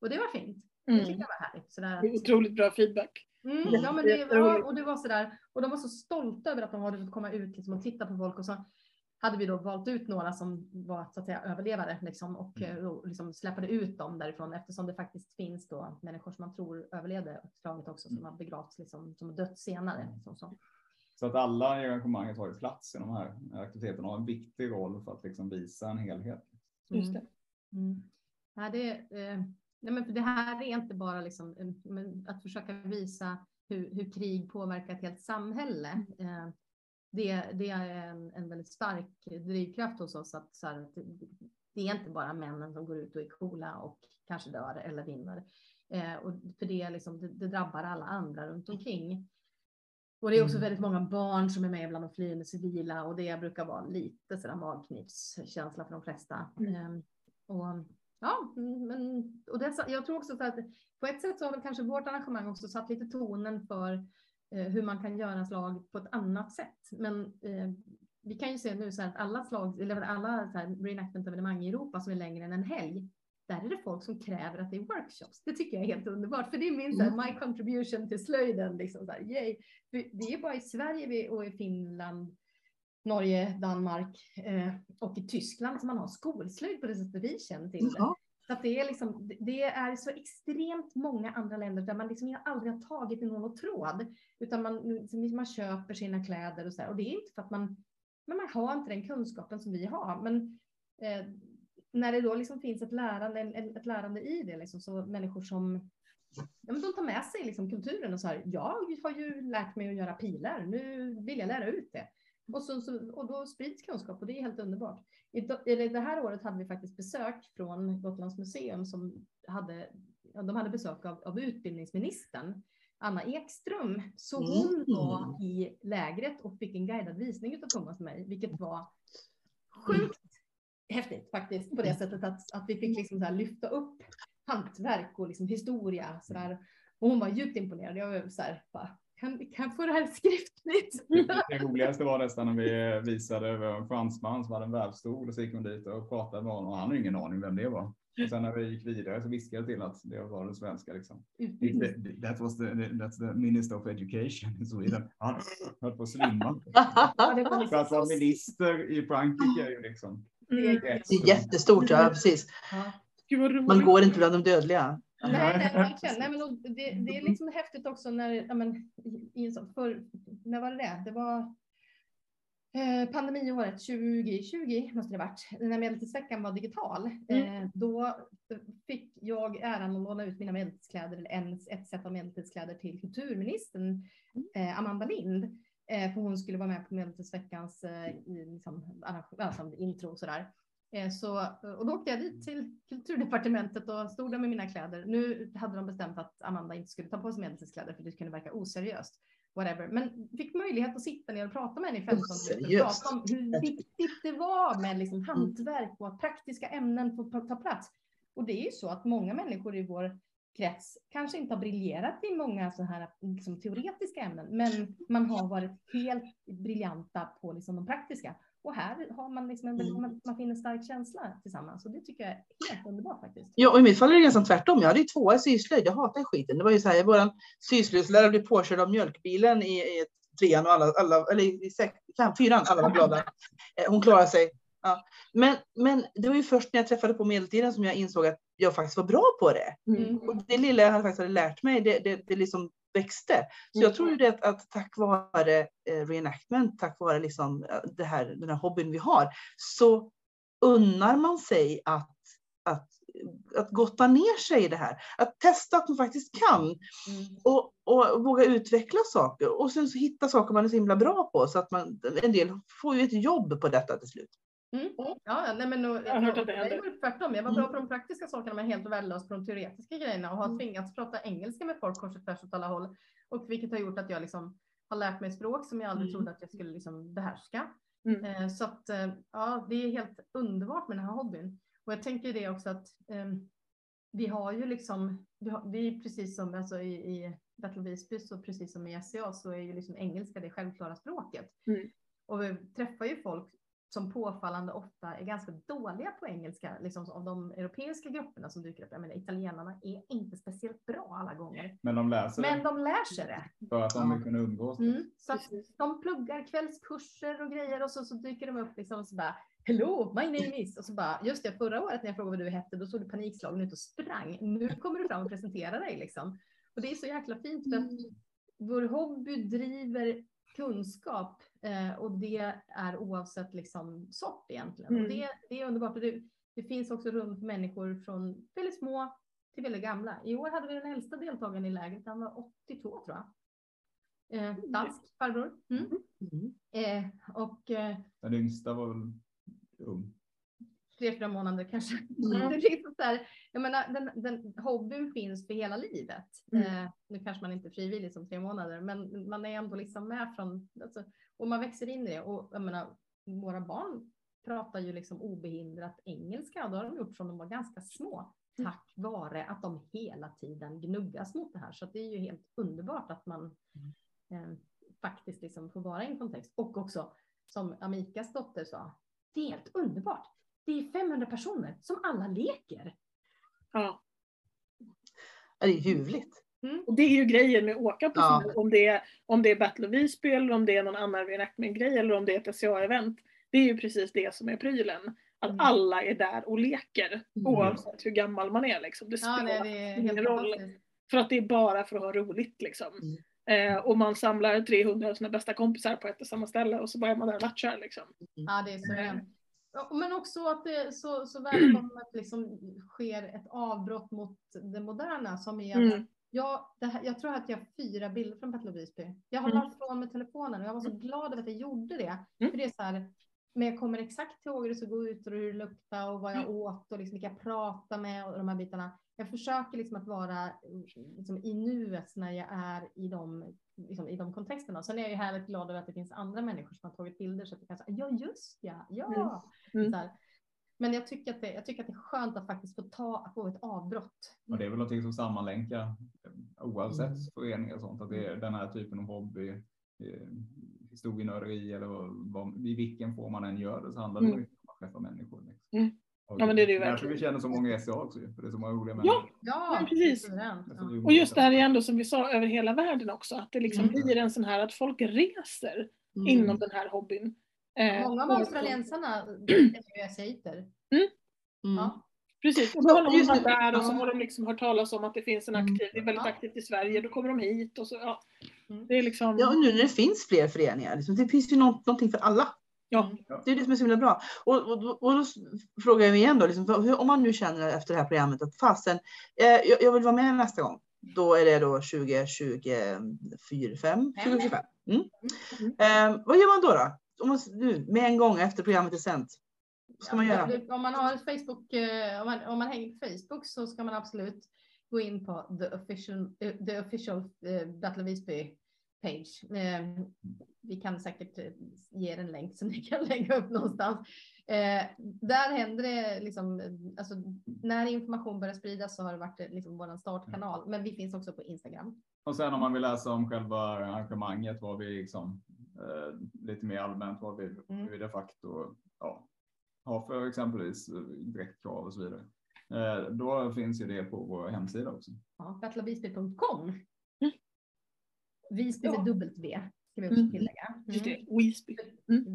[SPEAKER 5] Och det var fint. Det tyckte
[SPEAKER 3] Mm.
[SPEAKER 5] jag var härligt.
[SPEAKER 3] Det är Otroligt bra feedback.
[SPEAKER 5] Mm, ja, men det var, och det var sådär, och de var så stolta över att de hade fått komma ut liksom, och titta på folk och så hade vi då valt ut några som var så att säga överlevare liksom, och,
[SPEAKER 4] Mm.
[SPEAKER 5] eh, och liksom släpade ut dem därifrån eftersom det faktiskt finns då människor som man tror överlevde slaget också som
[SPEAKER 4] Mm.
[SPEAKER 5] har begravts liksom, som har dött senare. Liksom, så.
[SPEAKER 4] Så att alla i arrangemanget har ju plats i de här aktiviteterna och har en viktig roll för att liksom visa en helhet.
[SPEAKER 3] Just det.
[SPEAKER 5] Mm. Ja, det, eh, nej, men det här är inte bara liksom, men att försöka visa hur, hur krig påverkar ett helt samhälle. Eh, det, det är en, en väldigt stark drivkraft hos oss. Att, så här, det, är inte bara männen som går ut och är coola och kanske dör eller vinner. Eh, och för det, liksom, det, det drabbar alla andra runt omkring. Och det är också
[SPEAKER 2] Mm.
[SPEAKER 5] väldigt många barn som är med bland de flyende civila och det brukar vara lite sådär magknipskänsla för de flesta.
[SPEAKER 3] Mm.
[SPEAKER 5] Ehm, och ja, men och det, jag tror också så att på ett sätt så har väl kanske vårt arrangemang också satt lite tonen för eh, hur man kan göra slag på ett annat sätt. Men eh, vi kan ju se nu så här att alla slag, eller alla så här reenactment-evenemang i Europa som är längre än en helg, där är det folk som kräver att det är workshops. Det tycker jag är helt underbart, för det är min så här, my contribution till slöjden. Liksom, så här, yay. Det är bara i Sverige och i Finland, Norge, Danmark eh, och i Tyskland som man har skolslöjd på det sättet vi känner till det.
[SPEAKER 2] Ja.
[SPEAKER 5] Så att det, är liksom, det- är så extremt många andra länder där man liksom aldrig har tagit i någon tråd, utan man, liksom, man köper sina kläder och så här. Och det är inte för att man, men man har inte den kunskapen som vi har. Men eh, när det då liksom finns ett lärande, ett lärande i det, liksom, så människor som ja, men de tar med sig liksom kulturen och så här, jag har ju lärt mig att göra pilar, nu vill jag lära ut det. Och, så, så, och då sprids kunskap och det är helt underbart. I, eller det här året hade vi faktiskt besök från Gotlands museum som hade, de hade besök av, av utbildningsministern Anna Ekström. Så hon
[SPEAKER 2] Mm.
[SPEAKER 5] var i lägret och fick en guidad visning av Thomas och mig, vilket var sjukt häftigt faktiskt på det sättet att, att vi fick liksom så lyfta upp hantverk och liksom historia. Så där. Och hon var djupt imponerad. Jag var så här, bara, kan, kan få det här skriftligt?
[SPEAKER 4] Det, det roligaste var nästan när vi visade över en fransman som hade en vävstol och så gick hon dit och pratade med honom och han hade ingen aning vem det var. Och sen när vi gick vidare så viskade jag till att det var den svenska liksom. That was the, that's the minister of education in Sweden. Han höll på att svimma. För att vara
[SPEAKER 5] så-
[SPEAKER 4] minister i Frankrike är ju liksom.
[SPEAKER 3] Mm.
[SPEAKER 2] Det är jättestort, ja precis. Man går inte bland de dödliga.
[SPEAKER 5] Nej, nej, verkligen. Nej, men det, det är liksom häftigt också när, ja, men, i, en sån- för, när var det det? Det var eh, pandemiåret 2020 måste det varit, när Medeltidsveckan var digital. Eh, då fick jag äran att låna ut mina medeltidskläder, eller en, ett sätt av medeltidskläder till kulturministern eh, Amanda Lind. Eh, för hon skulle vara med på Medeltidsveckans eh, liksom, alltså, intro och sådär. Eh, Så, och då åkte jag dit till kulturdepartementet och stod där med mina kläder. Nu hade de bestämt att Amanda inte skulle ta på sig medeltidskläder för det kunde verka oseriöst. Whatever. Men fick möjlighet att sitta ner och prata med henne i 15 minuter. och. Prata om hur viktigt det var med liksom hantverk och att praktiska ämnen får ta plats. Och det är ju så att många människor i vår krets kanske inte har briljerat i många så här liksom, teoretiska ämnen, men man har varit helt briljanta på liksom, de praktiska. Och här har man, liksom en,
[SPEAKER 2] Mm.
[SPEAKER 5] man, man finner stark känsla tillsammans och det tycker jag är helt underbart faktiskt.
[SPEAKER 2] Ja, och i mitt fall är det nästan tvärtom. Jag hade ju tvåa i syslöjd. Jag hatar skiten. Det var ju så här, våran syslöjdslärare blev påkörd av mjölkbilen i, i trean och alla, alla eller i sex, fem, fyran, alla var glada. Eh, Hon klarade sig. Ja. Men, men det var ju först när jag träffade på medeltiden som jag insåg att jag faktiskt var bra på det.
[SPEAKER 5] Mm.
[SPEAKER 2] Och det lilla jag faktiskt hade lärt mig, det, det, det liksom växte. Så jag tror ju det att, att tack vare eh, reenactment, tack vare liksom eh, det här, den här hobbyn vi har, så unnar man sig att, att, att gotta ner sig i det här. Att testa att man faktiskt kan
[SPEAKER 5] Mm.
[SPEAKER 2] och, och våga utveckla saker. Och sen så hitta saker man är så himla bra på så att man, en del får ju ett jobb på detta till slut.
[SPEAKER 5] Mm. Ja, nej, men och,
[SPEAKER 3] Jag har hört att det händer.
[SPEAKER 5] var tvärtom. Jag var bra på de praktiska sakerna men helt värdelös på de teoretiska grejerna och har
[SPEAKER 3] Mm.
[SPEAKER 5] tvingats prata engelska med folk kors och tvärs åt alla håll. Och vilket har gjort att jag liksom har lärt mig språk som jag aldrig
[SPEAKER 2] Mm.
[SPEAKER 5] trodde att jag skulle liksom behärska.
[SPEAKER 3] Mm.
[SPEAKER 5] Eh, Så att eh, ja, det är helt underbart med den här hobbyn. Och jag tänker det också att eh, vi har ju liksom, vi, har, vi är precis som alltså i, i Battle Visby så precis som i SCA så är ju liksom engelska det självklara språket.
[SPEAKER 3] Mm.
[SPEAKER 5] Och vi träffar ju folk som påfallande ofta är ganska dåliga på engelska, liksom av de europeiska grupperna som dyker upp. Jag menar, italienarna är inte speciellt bra alla gånger,
[SPEAKER 4] Men de läser
[SPEAKER 5] men
[SPEAKER 4] det
[SPEAKER 5] de lär sig det.
[SPEAKER 4] för att de vill kunna umgås.
[SPEAKER 5] Mm. Så de pluggar kvällskurser och grejer och så, så dyker de upp liksom och så bara Hello, my name is. Och så bara, just det, förra året när jag frågade vad du hette, då såg du panikslagen ut och sprang. Nu kommer du fram och presenterar dig liksom. Och det är så jäkla fint för att vår hobby driver kunskap eh, och det är oavsett liksom sort egentligen.
[SPEAKER 3] Mm.
[SPEAKER 5] Och det, det är underbart. Och det, det finns också rum för människor från väldigt små till väldigt gamla. I år hade vi den äldsta deltagaren i lägret, han var 82 tror jag. Eh, dansk farbror. Mm.
[SPEAKER 2] Mm.
[SPEAKER 5] Eh, och eh,
[SPEAKER 4] Den yngsta var väl ung.
[SPEAKER 5] tre, fyra månader kanske.
[SPEAKER 3] Mm.
[SPEAKER 5] Det är liksom så här, jag menar, den, den, hobbyn finns för hela livet.
[SPEAKER 3] Mm.
[SPEAKER 5] Eh, nu kanske man inte är frivillig som tre månader, men man är ändå liksom med från, alltså, och man växer in i det. Och jag menar, våra barn pratar ju liksom obehindrat engelska och det har de gjort från de var ganska små.
[SPEAKER 3] Mm.
[SPEAKER 5] Tack vare att de hela tiden gnuggas mot det här. Så det är ju helt underbart att man eh, faktiskt liksom får vara i en kontext. Och också som Amikas dotter sa, det är helt underbart. Det är 500 personer som alla leker.
[SPEAKER 3] Ja.
[SPEAKER 2] Det är ljuvligt.
[SPEAKER 3] Och det är ju grejen med att åka på
[SPEAKER 2] Ja.
[SPEAKER 3] sådana här, om det är, om det är Battle of Visby eller om det är någon annan reenactment-grej eller om det är ett SCA-event. Det är ju precis det som är prylen. Att
[SPEAKER 5] Mm.
[SPEAKER 3] alla är där och leker
[SPEAKER 2] Mm.
[SPEAKER 3] oavsett hur gammal man är. Liksom. Det
[SPEAKER 5] Ja,
[SPEAKER 3] spelar
[SPEAKER 5] nej, det är
[SPEAKER 3] ingen
[SPEAKER 5] helt
[SPEAKER 3] roll.
[SPEAKER 5] fantastiskt.
[SPEAKER 3] För att det är bara för att ha roligt liksom.
[SPEAKER 2] Mm.
[SPEAKER 3] Eh, och man samlar 300 av sina bästa kompisar på ett och samma ställe och så börjar man där och latchar liksom.
[SPEAKER 5] Ja, det är så. Ja, Men också att det så, så välkommet liksom sker ett avbrott mot det moderna som är att
[SPEAKER 3] Mm.
[SPEAKER 5] Jag, här, jag tror att jag har fyra bilder från of Visby. Jag har
[SPEAKER 3] Mm.
[SPEAKER 5] från med telefonen och jag var så glad över att jag gjorde det.
[SPEAKER 3] Mm.
[SPEAKER 5] För det är så här, men jag kommer exakt ihåg hur det såg ut och hur det luktade och vad jag
[SPEAKER 3] Mm.
[SPEAKER 5] åt och liksom vilka jag pratade med och de här bitarna. Jag försöker liksom att vara liksom i nuet när jag är i de, liksom i de kontexterna. Sen är jag ju härligt glad över att det finns andra människor som har tagit bilder så att jag kan säga ja just ja, ja.
[SPEAKER 3] Mm.
[SPEAKER 5] Så här. Men jag tycker, att det, jag tycker att det är skönt att faktiskt få ta få ett avbrott.
[SPEAKER 4] Och det är väl någonting som sammanlänkar eh, oavsett
[SPEAKER 5] Mm.
[SPEAKER 4] föreningar och sånt. Att det är den här typen av hobby, eh, historienörderi eller vad, vad, i vilken form man än gör det så handlar det
[SPEAKER 3] Mm.
[SPEAKER 4] om att träffa människor. Liksom.
[SPEAKER 3] Mm.
[SPEAKER 4] Och
[SPEAKER 3] Ja, men det är det ju verkligen.
[SPEAKER 4] vi känner så många i SCA också för det är så många roliga
[SPEAKER 3] Ja.
[SPEAKER 4] människor.
[SPEAKER 5] Ja,
[SPEAKER 3] Men precis.
[SPEAKER 5] Ja.
[SPEAKER 4] vi
[SPEAKER 3] Och just det här är ändå som vi sa över hela världen också, att det liksom
[SPEAKER 5] Mm.
[SPEAKER 3] blir en sån här att folk reser inom den här hobbyn. Eh,
[SPEAKER 5] Många av australiensarna är asiater.
[SPEAKER 2] Mm.
[SPEAKER 5] Ja.
[SPEAKER 3] Precis, och då har någon
[SPEAKER 2] just
[SPEAKER 3] varit
[SPEAKER 2] det.
[SPEAKER 3] där och så har de liksom hört talas om att det finns en aktiv, det är väldigt aktivt i Sverige, då kommer de hit och så, ja.
[SPEAKER 5] Mm.
[SPEAKER 3] Det är liksom,
[SPEAKER 2] Ja, och nu när det finns fler föreningar, liksom, det finns ju något, någonting för alla.
[SPEAKER 3] ja.
[SPEAKER 2] Det är det som är så himla bra. Och, och, och då frågar jag mig igen då, liksom, om man nu känner efter det här programmet att fasen, eh, jag, jag vill vara med nästa gång. Då är det då 2024, 5, 2025. Mm.
[SPEAKER 3] Mm.
[SPEAKER 2] Eh, vad gör man då? då? Om man, nu, med en gång efter programmet är sänt. Vad ska man göra?
[SPEAKER 5] Om man har Facebook, eh, om man, om man hänger på Facebook så ska man absolut gå in på the official, eh, the official eh, Battle of Visby page. Vi kan säkert ge er en länk som ni kan lägga upp någonstans. Där händer det liksom, alltså, när information börjar spridas så har det varit liksom vår startkanal, men vi finns också på Instagram.
[SPEAKER 4] Och sen om man vill läsa om själva arrangemanget, vad vi liksom, lite mer allmänt, vad vi,
[SPEAKER 5] Mm.
[SPEAKER 4] vi de facto ja, har för exempelvis eh, dräktkrav och så vidare. Eh, då finns ju det på vår hemsida också.
[SPEAKER 5] Ja, battleofvisby.com. Visby
[SPEAKER 3] Ja.
[SPEAKER 5] med dubbelt V, ska vi också
[SPEAKER 3] Mm.
[SPEAKER 5] tillägga.
[SPEAKER 3] Just
[SPEAKER 5] Mm.
[SPEAKER 3] det, Visby.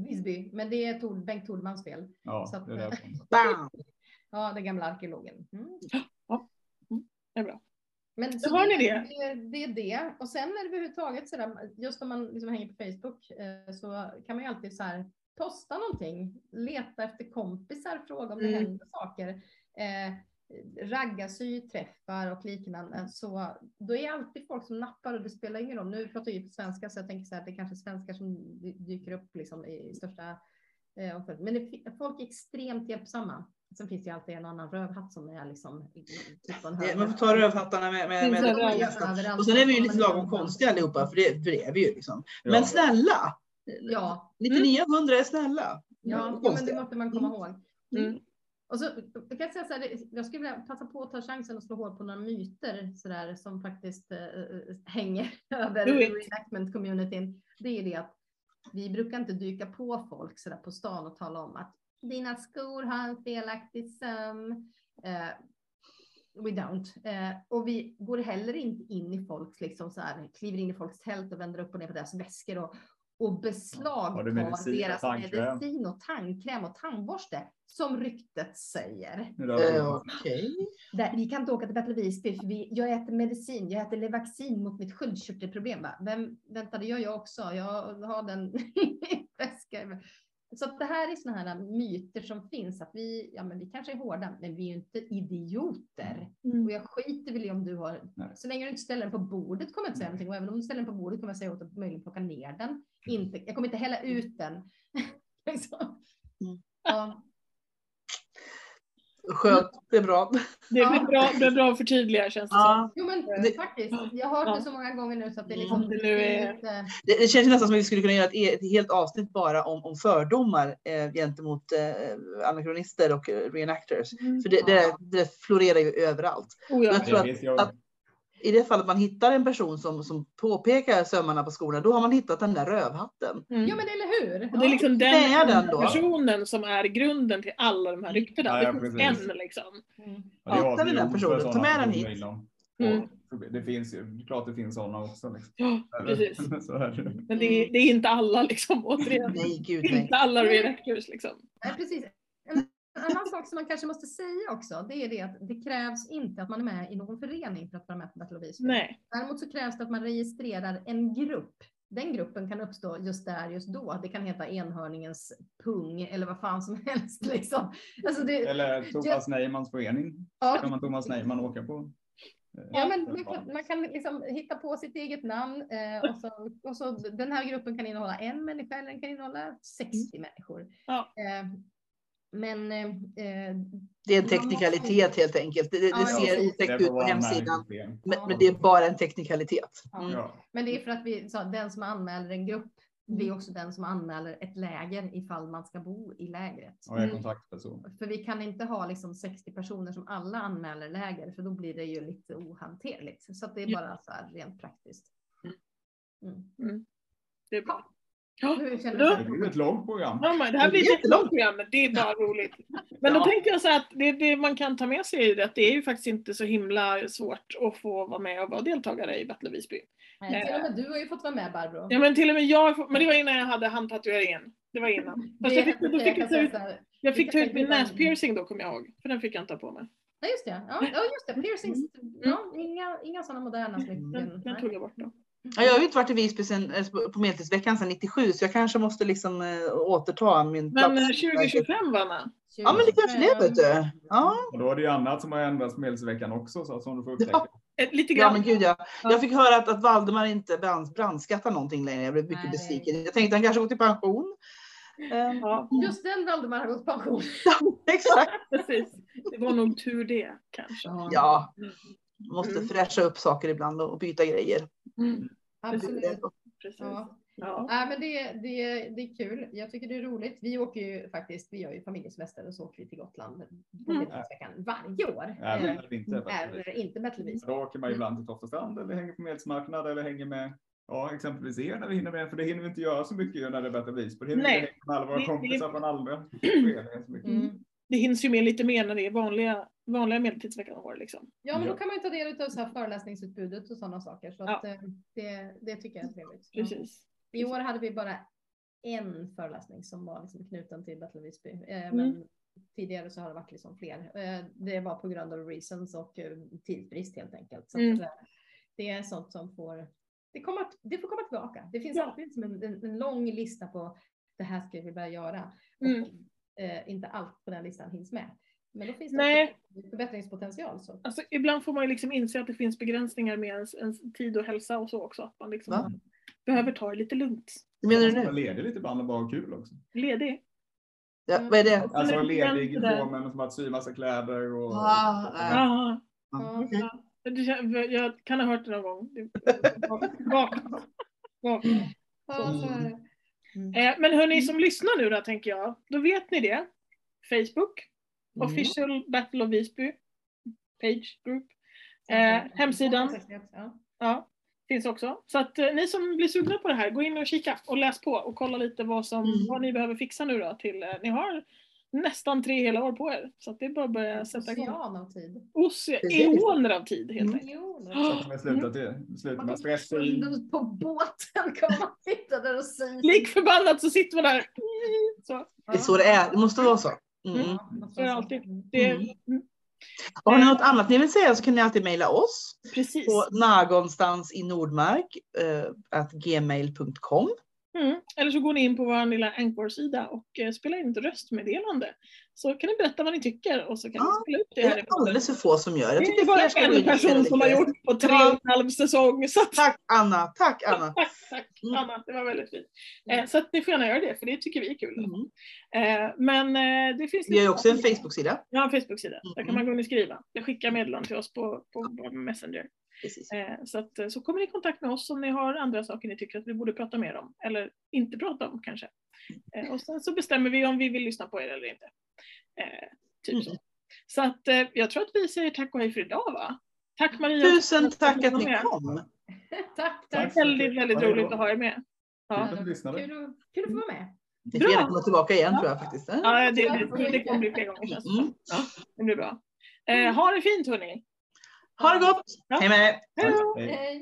[SPEAKER 5] Visby, men det är Tord, Bengt Tordmans fel.
[SPEAKER 4] Ja,
[SPEAKER 5] Så att-
[SPEAKER 4] det är det.
[SPEAKER 2] Bam!
[SPEAKER 5] Ja, den gamla arkeologen. Mm.
[SPEAKER 3] Det är bra.
[SPEAKER 5] Men
[SPEAKER 3] Så har ni det?
[SPEAKER 5] Det, det är det. Och sen är det överhuvudtaget sådär, just om man liksom hänger på Facebook eh, så kan man ju alltid så här posta någonting, leta efter kompisar, fråga om det
[SPEAKER 3] Mm.
[SPEAKER 5] händer saker. Eh, raggarsy, träffar och liknande. Så då är alltid folk som nappar och det spelar ingen roll. Nu pratar vi på svenska så jag tänker så här, det är kanske svenskar som dy- dyker upp liksom i största eh. Men det, folk är extremt hjälpsamma. Sen finns det ju alltid en annan rövhatt som är liksom typ
[SPEAKER 2] Man får ta rövhattarna med, med, med. Och sen är vi ju lite lagom konstiga allihopa, för det, för det är vi ju liksom. Men
[SPEAKER 4] Ja.
[SPEAKER 2] snälla!
[SPEAKER 5] Ja,
[SPEAKER 2] 99 av 100 är snälla.
[SPEAKER 5] ja, ja men det måste man komma ihåg.
[SPEAKER 3] Mm.
[SPEAKER 5] Och så, jag, kan säga så här, jag skulle vilja passa på att ta chansen och slå hål på några myter så där, som faktiskt eh, eh, hänger över
[SPEAKER 3] Do it.
[SPEAKER 5] reenactment-communityn. Det är det att vi brukar inte dyka på folk så där på stan och tala om att dina skor har en felaktig söm. Eh, we don't. Eh, och vi går heller inte in i folks, liksom så här, kliver in i folks tält och vänder upp och ner på deras väskor och, och beslagtar
[SPEAKER 4] medicin och
[SPEAKER 5] deras
[SPEAKER 4] tandkräm?
[SPEAKER 5] medicin och tandkräm och tandborste, som ryktet säger.
[SPEAKER 4] Där-
[SPEAKER 2] Eh, Okej.
[SPEAKER 5] Där, vi kan inte åka till Battle Visby för vi, jag äter medicin, jag äter Levaxin mot mitt sköldkörtelproblem. Va? Vem väntade jag, jag också? Jag har den i min väska. Så att det här är sådana här myter som finns, att vi, ja men vi kanske är hårda, men vi är ju inte idioter.
[SPEAKER 3] Mm.
[SPEAKER 5] Och jag skiter väl i om du har,
[SPEAKER 4] Nej.
[SPEAKER 5] så länge du inte ställer den på bordet kommer jag inte säga någonting. Och även om du ställer den på bordet kommer jag säga åt att möjligen plocka ner den. Inte, jag kommer inte hälla ut den. liksom.
[SPEAKER 2] Mm.
[SPEAKER 5] ja,
[SPEAKER 2] Skönt, det är bra.
[SPEAKER 3] Det är bra, det är bra att förtydliga känns det som.
[SPEAKER 2] Ja,
[SPEAKER 5] jo men
[SPEAKER 2] Det-
[SPEAKER 5] faktiskt, jag har hört
[SPEAKER 3] Ja.
[SPEAKER 5] det så många gånger nu så att det är
[SPEAKER 2] Mm.
[SPEAKER 5] liksom.
[SPEAKER 3] Om det nu är-
[SPEAKER 2] det, det känns ju nästan som att vi skulle kunna göra ett, e- ett helt avsnitt bara om, om fördomar eh, gentemot eh, anakronister och eh, reenactors.
[SPEAKER 3] Mm.
[SPEAKER 2] För det, det, det florerar ju överallt.
[SPEAKER 3] Oh, ja.
[SPEAKER 2] Jag tror att- att- I det fallet man hittar en person som, som påpekar sömmarna på skorna, då har man hittat den där rövhatten.
[SPEAKER 3] Mm.
[SPEAKER 5] Ja men eller hur?
[SPEAKER 3] Och det är liksom
[SPEAKER 2] Det är
[SPEAKER 3] den
[SPEAKER 2] den
[SPEAKER 3] personen som är grunden till alla de här ryktena.
[SPEAKER 4] Ja, ja,
[SPEAKER 3] det finns en liksom.
[SPEAKER 5] Mm.
[SPEAKER 4] Ja,
[SPEAKER 2] Hittar vi den personen, ta med den hit.
[SPEAKER 3] Mm.
[SPEAKER 4] Det finns ju, klart det finns sådana också. Liksom.
[SPEAKER 3] Ja, precis.
[SPEAKER 4] Så är det.
[SPEAKER 3] Men det är, det är inte alla liksom, återigen.
[SPEAKER 2] Nej, gud nej.
[SPEAKER 3] inte alla reenactors liksom.
[SPEAKER 5] Nej, precis. En annan sak som man kanske måste säga också, det är det att det krävs inte att man är med i någon förening för att vara med på Battle of Visby.
[SPEAKER 3] Nej.
[SPEAKER 5] Däremot så krävs det att man registrerar en grupp den gruppen kan uppstå just där, just då. Det kan heta enhörningens pung eller vad fan som helst. Liksom. Alltså det,
[SPEAKER 4] Eller Thomas Neymans förening.
[SPEAKER 5] ja,
[SPEAKER 4] Kan man Thomas Neyman åka på? Eh,
[SPEAKER 5] Ja, men man kan, man kan liksom hitta på sitt eget namn eh, och, så, och så den här gruppen kan innehålla en människa eller den kan innehålla 60 människor.
[SPEAKER 3] Ja.
[SPEAKER 5] Eh, men eh, eh,
[SPEAKER 2] Det är en teknikalitet helt enkelt. Det, det,
[SPEAKER 5] Ja,
[SPEAKER 2] ser otäckt ut på hemsidan. Men, men det är bara en teknikalitet. Mm.
[SPEAKER 4] Ja.
[SPEAKER 5] Men det är för att vi sa den som anmäler en grupp blir också den som anmäler ett läger ifall man ska bo i lägret.
[SPEAKER 4] Och jag är kontaktperson.
[SPEAKER 5] För vi kan inte ha liksom 60 personer som alla anmäler läger för då blir det ju lite ohanterligt. Så att det är
[SPEAKER 3] Ja.
[SPEAKER 5] bara så här rent praktiskt. Mm.
[SPEAKER 3] Det är bra. Då-
[SPEAKER 5] jag
[SPEAKER 4] Det blir ett långt program.
[SPEAKER 3] Ja, men det här blir ett
[SPEAKER 2] Jättelångt.
[SPEAKER 3] program, men det är bara roligt. Men då
[SPEAKER 2] Ja.
[SPEAKER 3] tänker jag så att det, det man kan ta med sig är ju att det är ju faktiskt inte så himla svårt att få vara med och vara deltagare i Battle of Visby.
[SPEAKER 5] Nej, till och med du har ju fått vara med Barbro.
[SPEAKER 3] Ja men till och med jag, men det var innan jag hade handtatueringen. Det var innan. Fast jag fick, då
[SPEAKER 5] det
[SPEAKER 3] fick jag ta ut, jag fick ta ut min näspiercing då kommer jag ihåg. För den fick jag inte ha på mig.
[SPEAKER 5] Ja just det, ja, ja just det, piercings. Ja, inga, inga sådana moderna
[SPEAKER 3] Den,
[SPEAKER 5] smycken.
[SPEAKER 3] den
[SPEAKER 5] Nej.
[SPEAKER 3] tog jag bort då.
[SPEAKER 2] Ja, jag har ju inte varit i Visby sen, eh, på Medeltidsveckan sedan 97 så jag kanske måste liksom eh, återta min
[SPEAKER 3] Men
[SPEAKER 2] plats.
[SPEAKER 3] eh, 2025 Vanna.
[SPEAKER 2] Ja men det kanske det vet du. Ja,
[SPEAKER 4] Och då är det ju annat som har ändrats på medelsveckan också, så som du får upptäcka.
[SPEAKER 3] Eh, Lite
[SPEAKER 2] ja
[SPEAKER 3] grann.
[SPEAKER 2] men gud ja. Jag fick höra att, att Valdemar inte brand, brandskattar någonting längre. Jag blev mycket
[SPEAKER 5] Nej.
[SPEAKER 2] besviken. Jag tänkte han kanske går till pension. Eh,
[SPEAKER 3] Ja,
[SPEAKER 5] Just den Valdemar har gått i pension.
[SPEAKER 2] exakt.
[SPEAKER 3] precis. Det var nog tur det kanske.
[SPEAKER 2] Ja, måste
[SPEAKER 3] Mm.
[SPEAKER 2] fräscha upp saker ibland och byta grejer.
[SPEAKER 3] Mm,
[SPEAKER 5] Absolut.
[SPEAKER 3] precis.
[SPEAKER 5] Ja.
[SPEAKER 3] Ja.
[SPEAKER 5] Nej, men det, det, det är kul. Jag tycker det är roligt. Vi åker ju faktiskt, vi gör ju familjesemester och så åker vi till Gotland på
[SPEAKER 3] Mm.
[SPEAKER 5] Varje år. Eh,
[SPEAKER 4] när det inte är
[SPEAKER 5] inte.
[SPEAKER 4] Visby. Då åker man ibland till Tofta strand eller hänger på medelsmarknad eller hänger med Ja, exempelvis er när vi hinner med, för det hinner vi inte göra så mycket när det är of Visby. Det hinner vi inte med alla våra kompisar från andra så mycket.
[SPEAKER 5] Mm.
[SPEAKER 3] Det hinns ju med lite mer när det är vanliga, vanliga medeltidsveckan år liksom.
[SPEAKER 5] Ja, men då kan man ju ta del av så här föreläsningsutbudet och sådana saker. Så
[SPEAKER 3] Ja.
[SPEAKER 5] att, eh, det, det tycker jag är trevligt. Ja.
[SPEAKER 3] Precis.
[SPEAKER 5] I år hade vi bara en föreläsning som var liksom knuten till Battle of Visby. Eh,
[SPEAKER 3] Mm.
[SPEAKER 5] Men tidigare så har det varit liksom fler. Eh, det var på grund av reasons och eh, tidsbrist helt enkelt. Så
[SPEAKER 3] Mm.
[SPEAKER 5] eh, det är sånt som får, det, kommer, att- det får komma tillbaka. Det finns
[SPEAKER 3] Ja.
[SPEAKER 5] alltid liksom en, en, en lång lista på det här ska vi börja göra.
[SPEAKER 3] Mm.
[SPEAKER 5] Och eh, inte allt på den listan hinns med. Men då finns det
[SPEAKER 3] Nej.
[SPEAKER 5] förbättringspotential. Så.
[SPEAKER 3] Alltså, ibland får man ju liksom inse att det finns begränsningar med ens, ens tid och hälsa och så också. Att man liksom
[SPEAKER 2] Va?
[SPEAKER 3] behöver ta det lite lugnt.
[SPEAKER 2] Hur menar du
[SPEAKER 4] Man
[SPEAKER 2] nu?
[SPEAKER 4] ledig lite ibland och bara ha kul också.
[SPEAKER 3] Ledig.
[SPEAKER 2] Ja, vad är det?
[SPEAKER 4] Alltså
[SPEAKER 3] lite
[SPEAKER 4] ledig i formen som att sy massa kläder och...
[SPEAKER 2] Ah, äh. Okej.
[SPEAKER 3] Det kän- Jag kan ha hört det någon gång.
[SPEAKER 5] Så är det.
[SPEAKER 3] Eh, Men hörni som lyssnar nu då tänker jag, då vet ni det. Facebook,
[SPEAKER 2] Mm.
[SPEAKER 3] official Battle of Visby, page group. Eh, hemsidan.
[SPEAKER 5] Ja.
[SPEAKER 3] Ja, finns också. Så att eh, ni som blir sugna på det här, gå in och kika och läs på och kolla lite vad, som,
[SPEAKER 2] Mm.
[SPEAKER 3] vad ni behöver fixa nu då. Till, eh, ni har nästan tre hela år på er. Så att det är bara att börja sätta igång.
[SPEAKER 5] Ocean av tid.
[SPEAKER 3] Oce- eoner av tid helt
[SPEAKER 2] Mm.
[SPEAKER 3] enkelt.
[SPEAKER 5] Miljoner.
[SPEAKER 4] Så att man slutar till, slutar
[SPEAKER 5] Man
[SPEAKER 4] med
[SPEAKER 5] kan
[SPEAKER 4] stress
[SPEAKER 5] på båten kan man sitta där och sy.
[SPEAKER 3] Lik förbannat så sitter man där. Så.
[SPEAKER 2] Det är så det är. Det måste vara så. Mm.
[SPEAKER 5] Ja,
[SPEAKER 3] det alltid. Det
[SPEAKER 2] Mm.
[SPEAKER 3] mm,
[SPEAKER 2] har ni något annat ni vill säga så kan ni alltid mejla oss
[SPEAKER 3] precis.
[SPEAKER 2] på någonstans i Nordmark eh, gmail.com.
[SPEAKER 3] Mm. Eller så går ni in på vår lilla Anchor-sida och eh, spelar in ett röstmeddelande. Så kan ni berätta vad ni tycker och så kan
[SPEAKER 2] Ja,
[SPEAKER 3] vi spela upp det
[SPEAKER 2] Det
[SPEAKER 3] här.
[SPEAKER 2] är alldeles för få som gör. Jag
[SPEAKER 3] Det är bara en person som har gjort på tre och en halv säsong. Att,
[SPEAKER 2] Tack Anna, tack Anna.
[SPEAKER 3] tack, tack
[SPEAKER 2] Mm.
[SPEAKER 3] Anna, det var väldigt fint. Eh, så att ni får gärna göra det, för det tycker vi är kul.
[SPEAKER 2] Mm.
[SPEAKER 3] Eh, men det finns
[SPEAKER 2] Vi har ju också en Facebook-sida.
[SPEAKER 3] Ja, en Facebook-sida. Där kan
[SPEAKER 2] Mm.
[SPEAKER 3] man gå in och skriva. Jag skickar meddelanden till oss på, på vår Messenger.
[SPEAKER 2] Precis.
[SPEAKER 3] Eh, så, att, eh, så kommer ni i kontakt med oss om ni har andra saker ni tycker att vi borde prata mer om. Eller inte prata om kanske. Eh, och sen så bestämmer vi om vi vill lyssna på er eller inte. Typ så.
[SPEAKER 2] Mm.
[SPEAKER 3] Så att eh, jag tror att vi säger tack och hej för idag va? Tack Maria.
[SPEAKER 2] Tusen tack att ni
[SPEAKER 3] med.
[SPEAKER 2] kom.
[SPEAKER 5] Tack,
[SPEAKER 3] Det
[SPEAKER 5] tack.
[SPEAKER 3] är väldigt, väldigt
[SPEAKER 4] Ja,
[SPEAKER 3] roligt att ha er med. Ja,
[SPEAKER 4] Kul att.
[SPEAKER 5] Kul, att- kul att få vara med.
[SPEAKER 2] Ni får gärna komma tillbaka igen tror jag faktiskt.
[SPEAKER 3] ja det, det, det kommer bli fler gånger känns det.
[SPEAKER 2] Mm.
[SPEAKER 3] Ja, det blir bra. Eh, ha det fint hörni.
[SPEAKER 2] Ha det gott!
[SPEAKER 3] Ja.
[SPEAKER 2] Hej med.
[SPEAKER 5] Hej.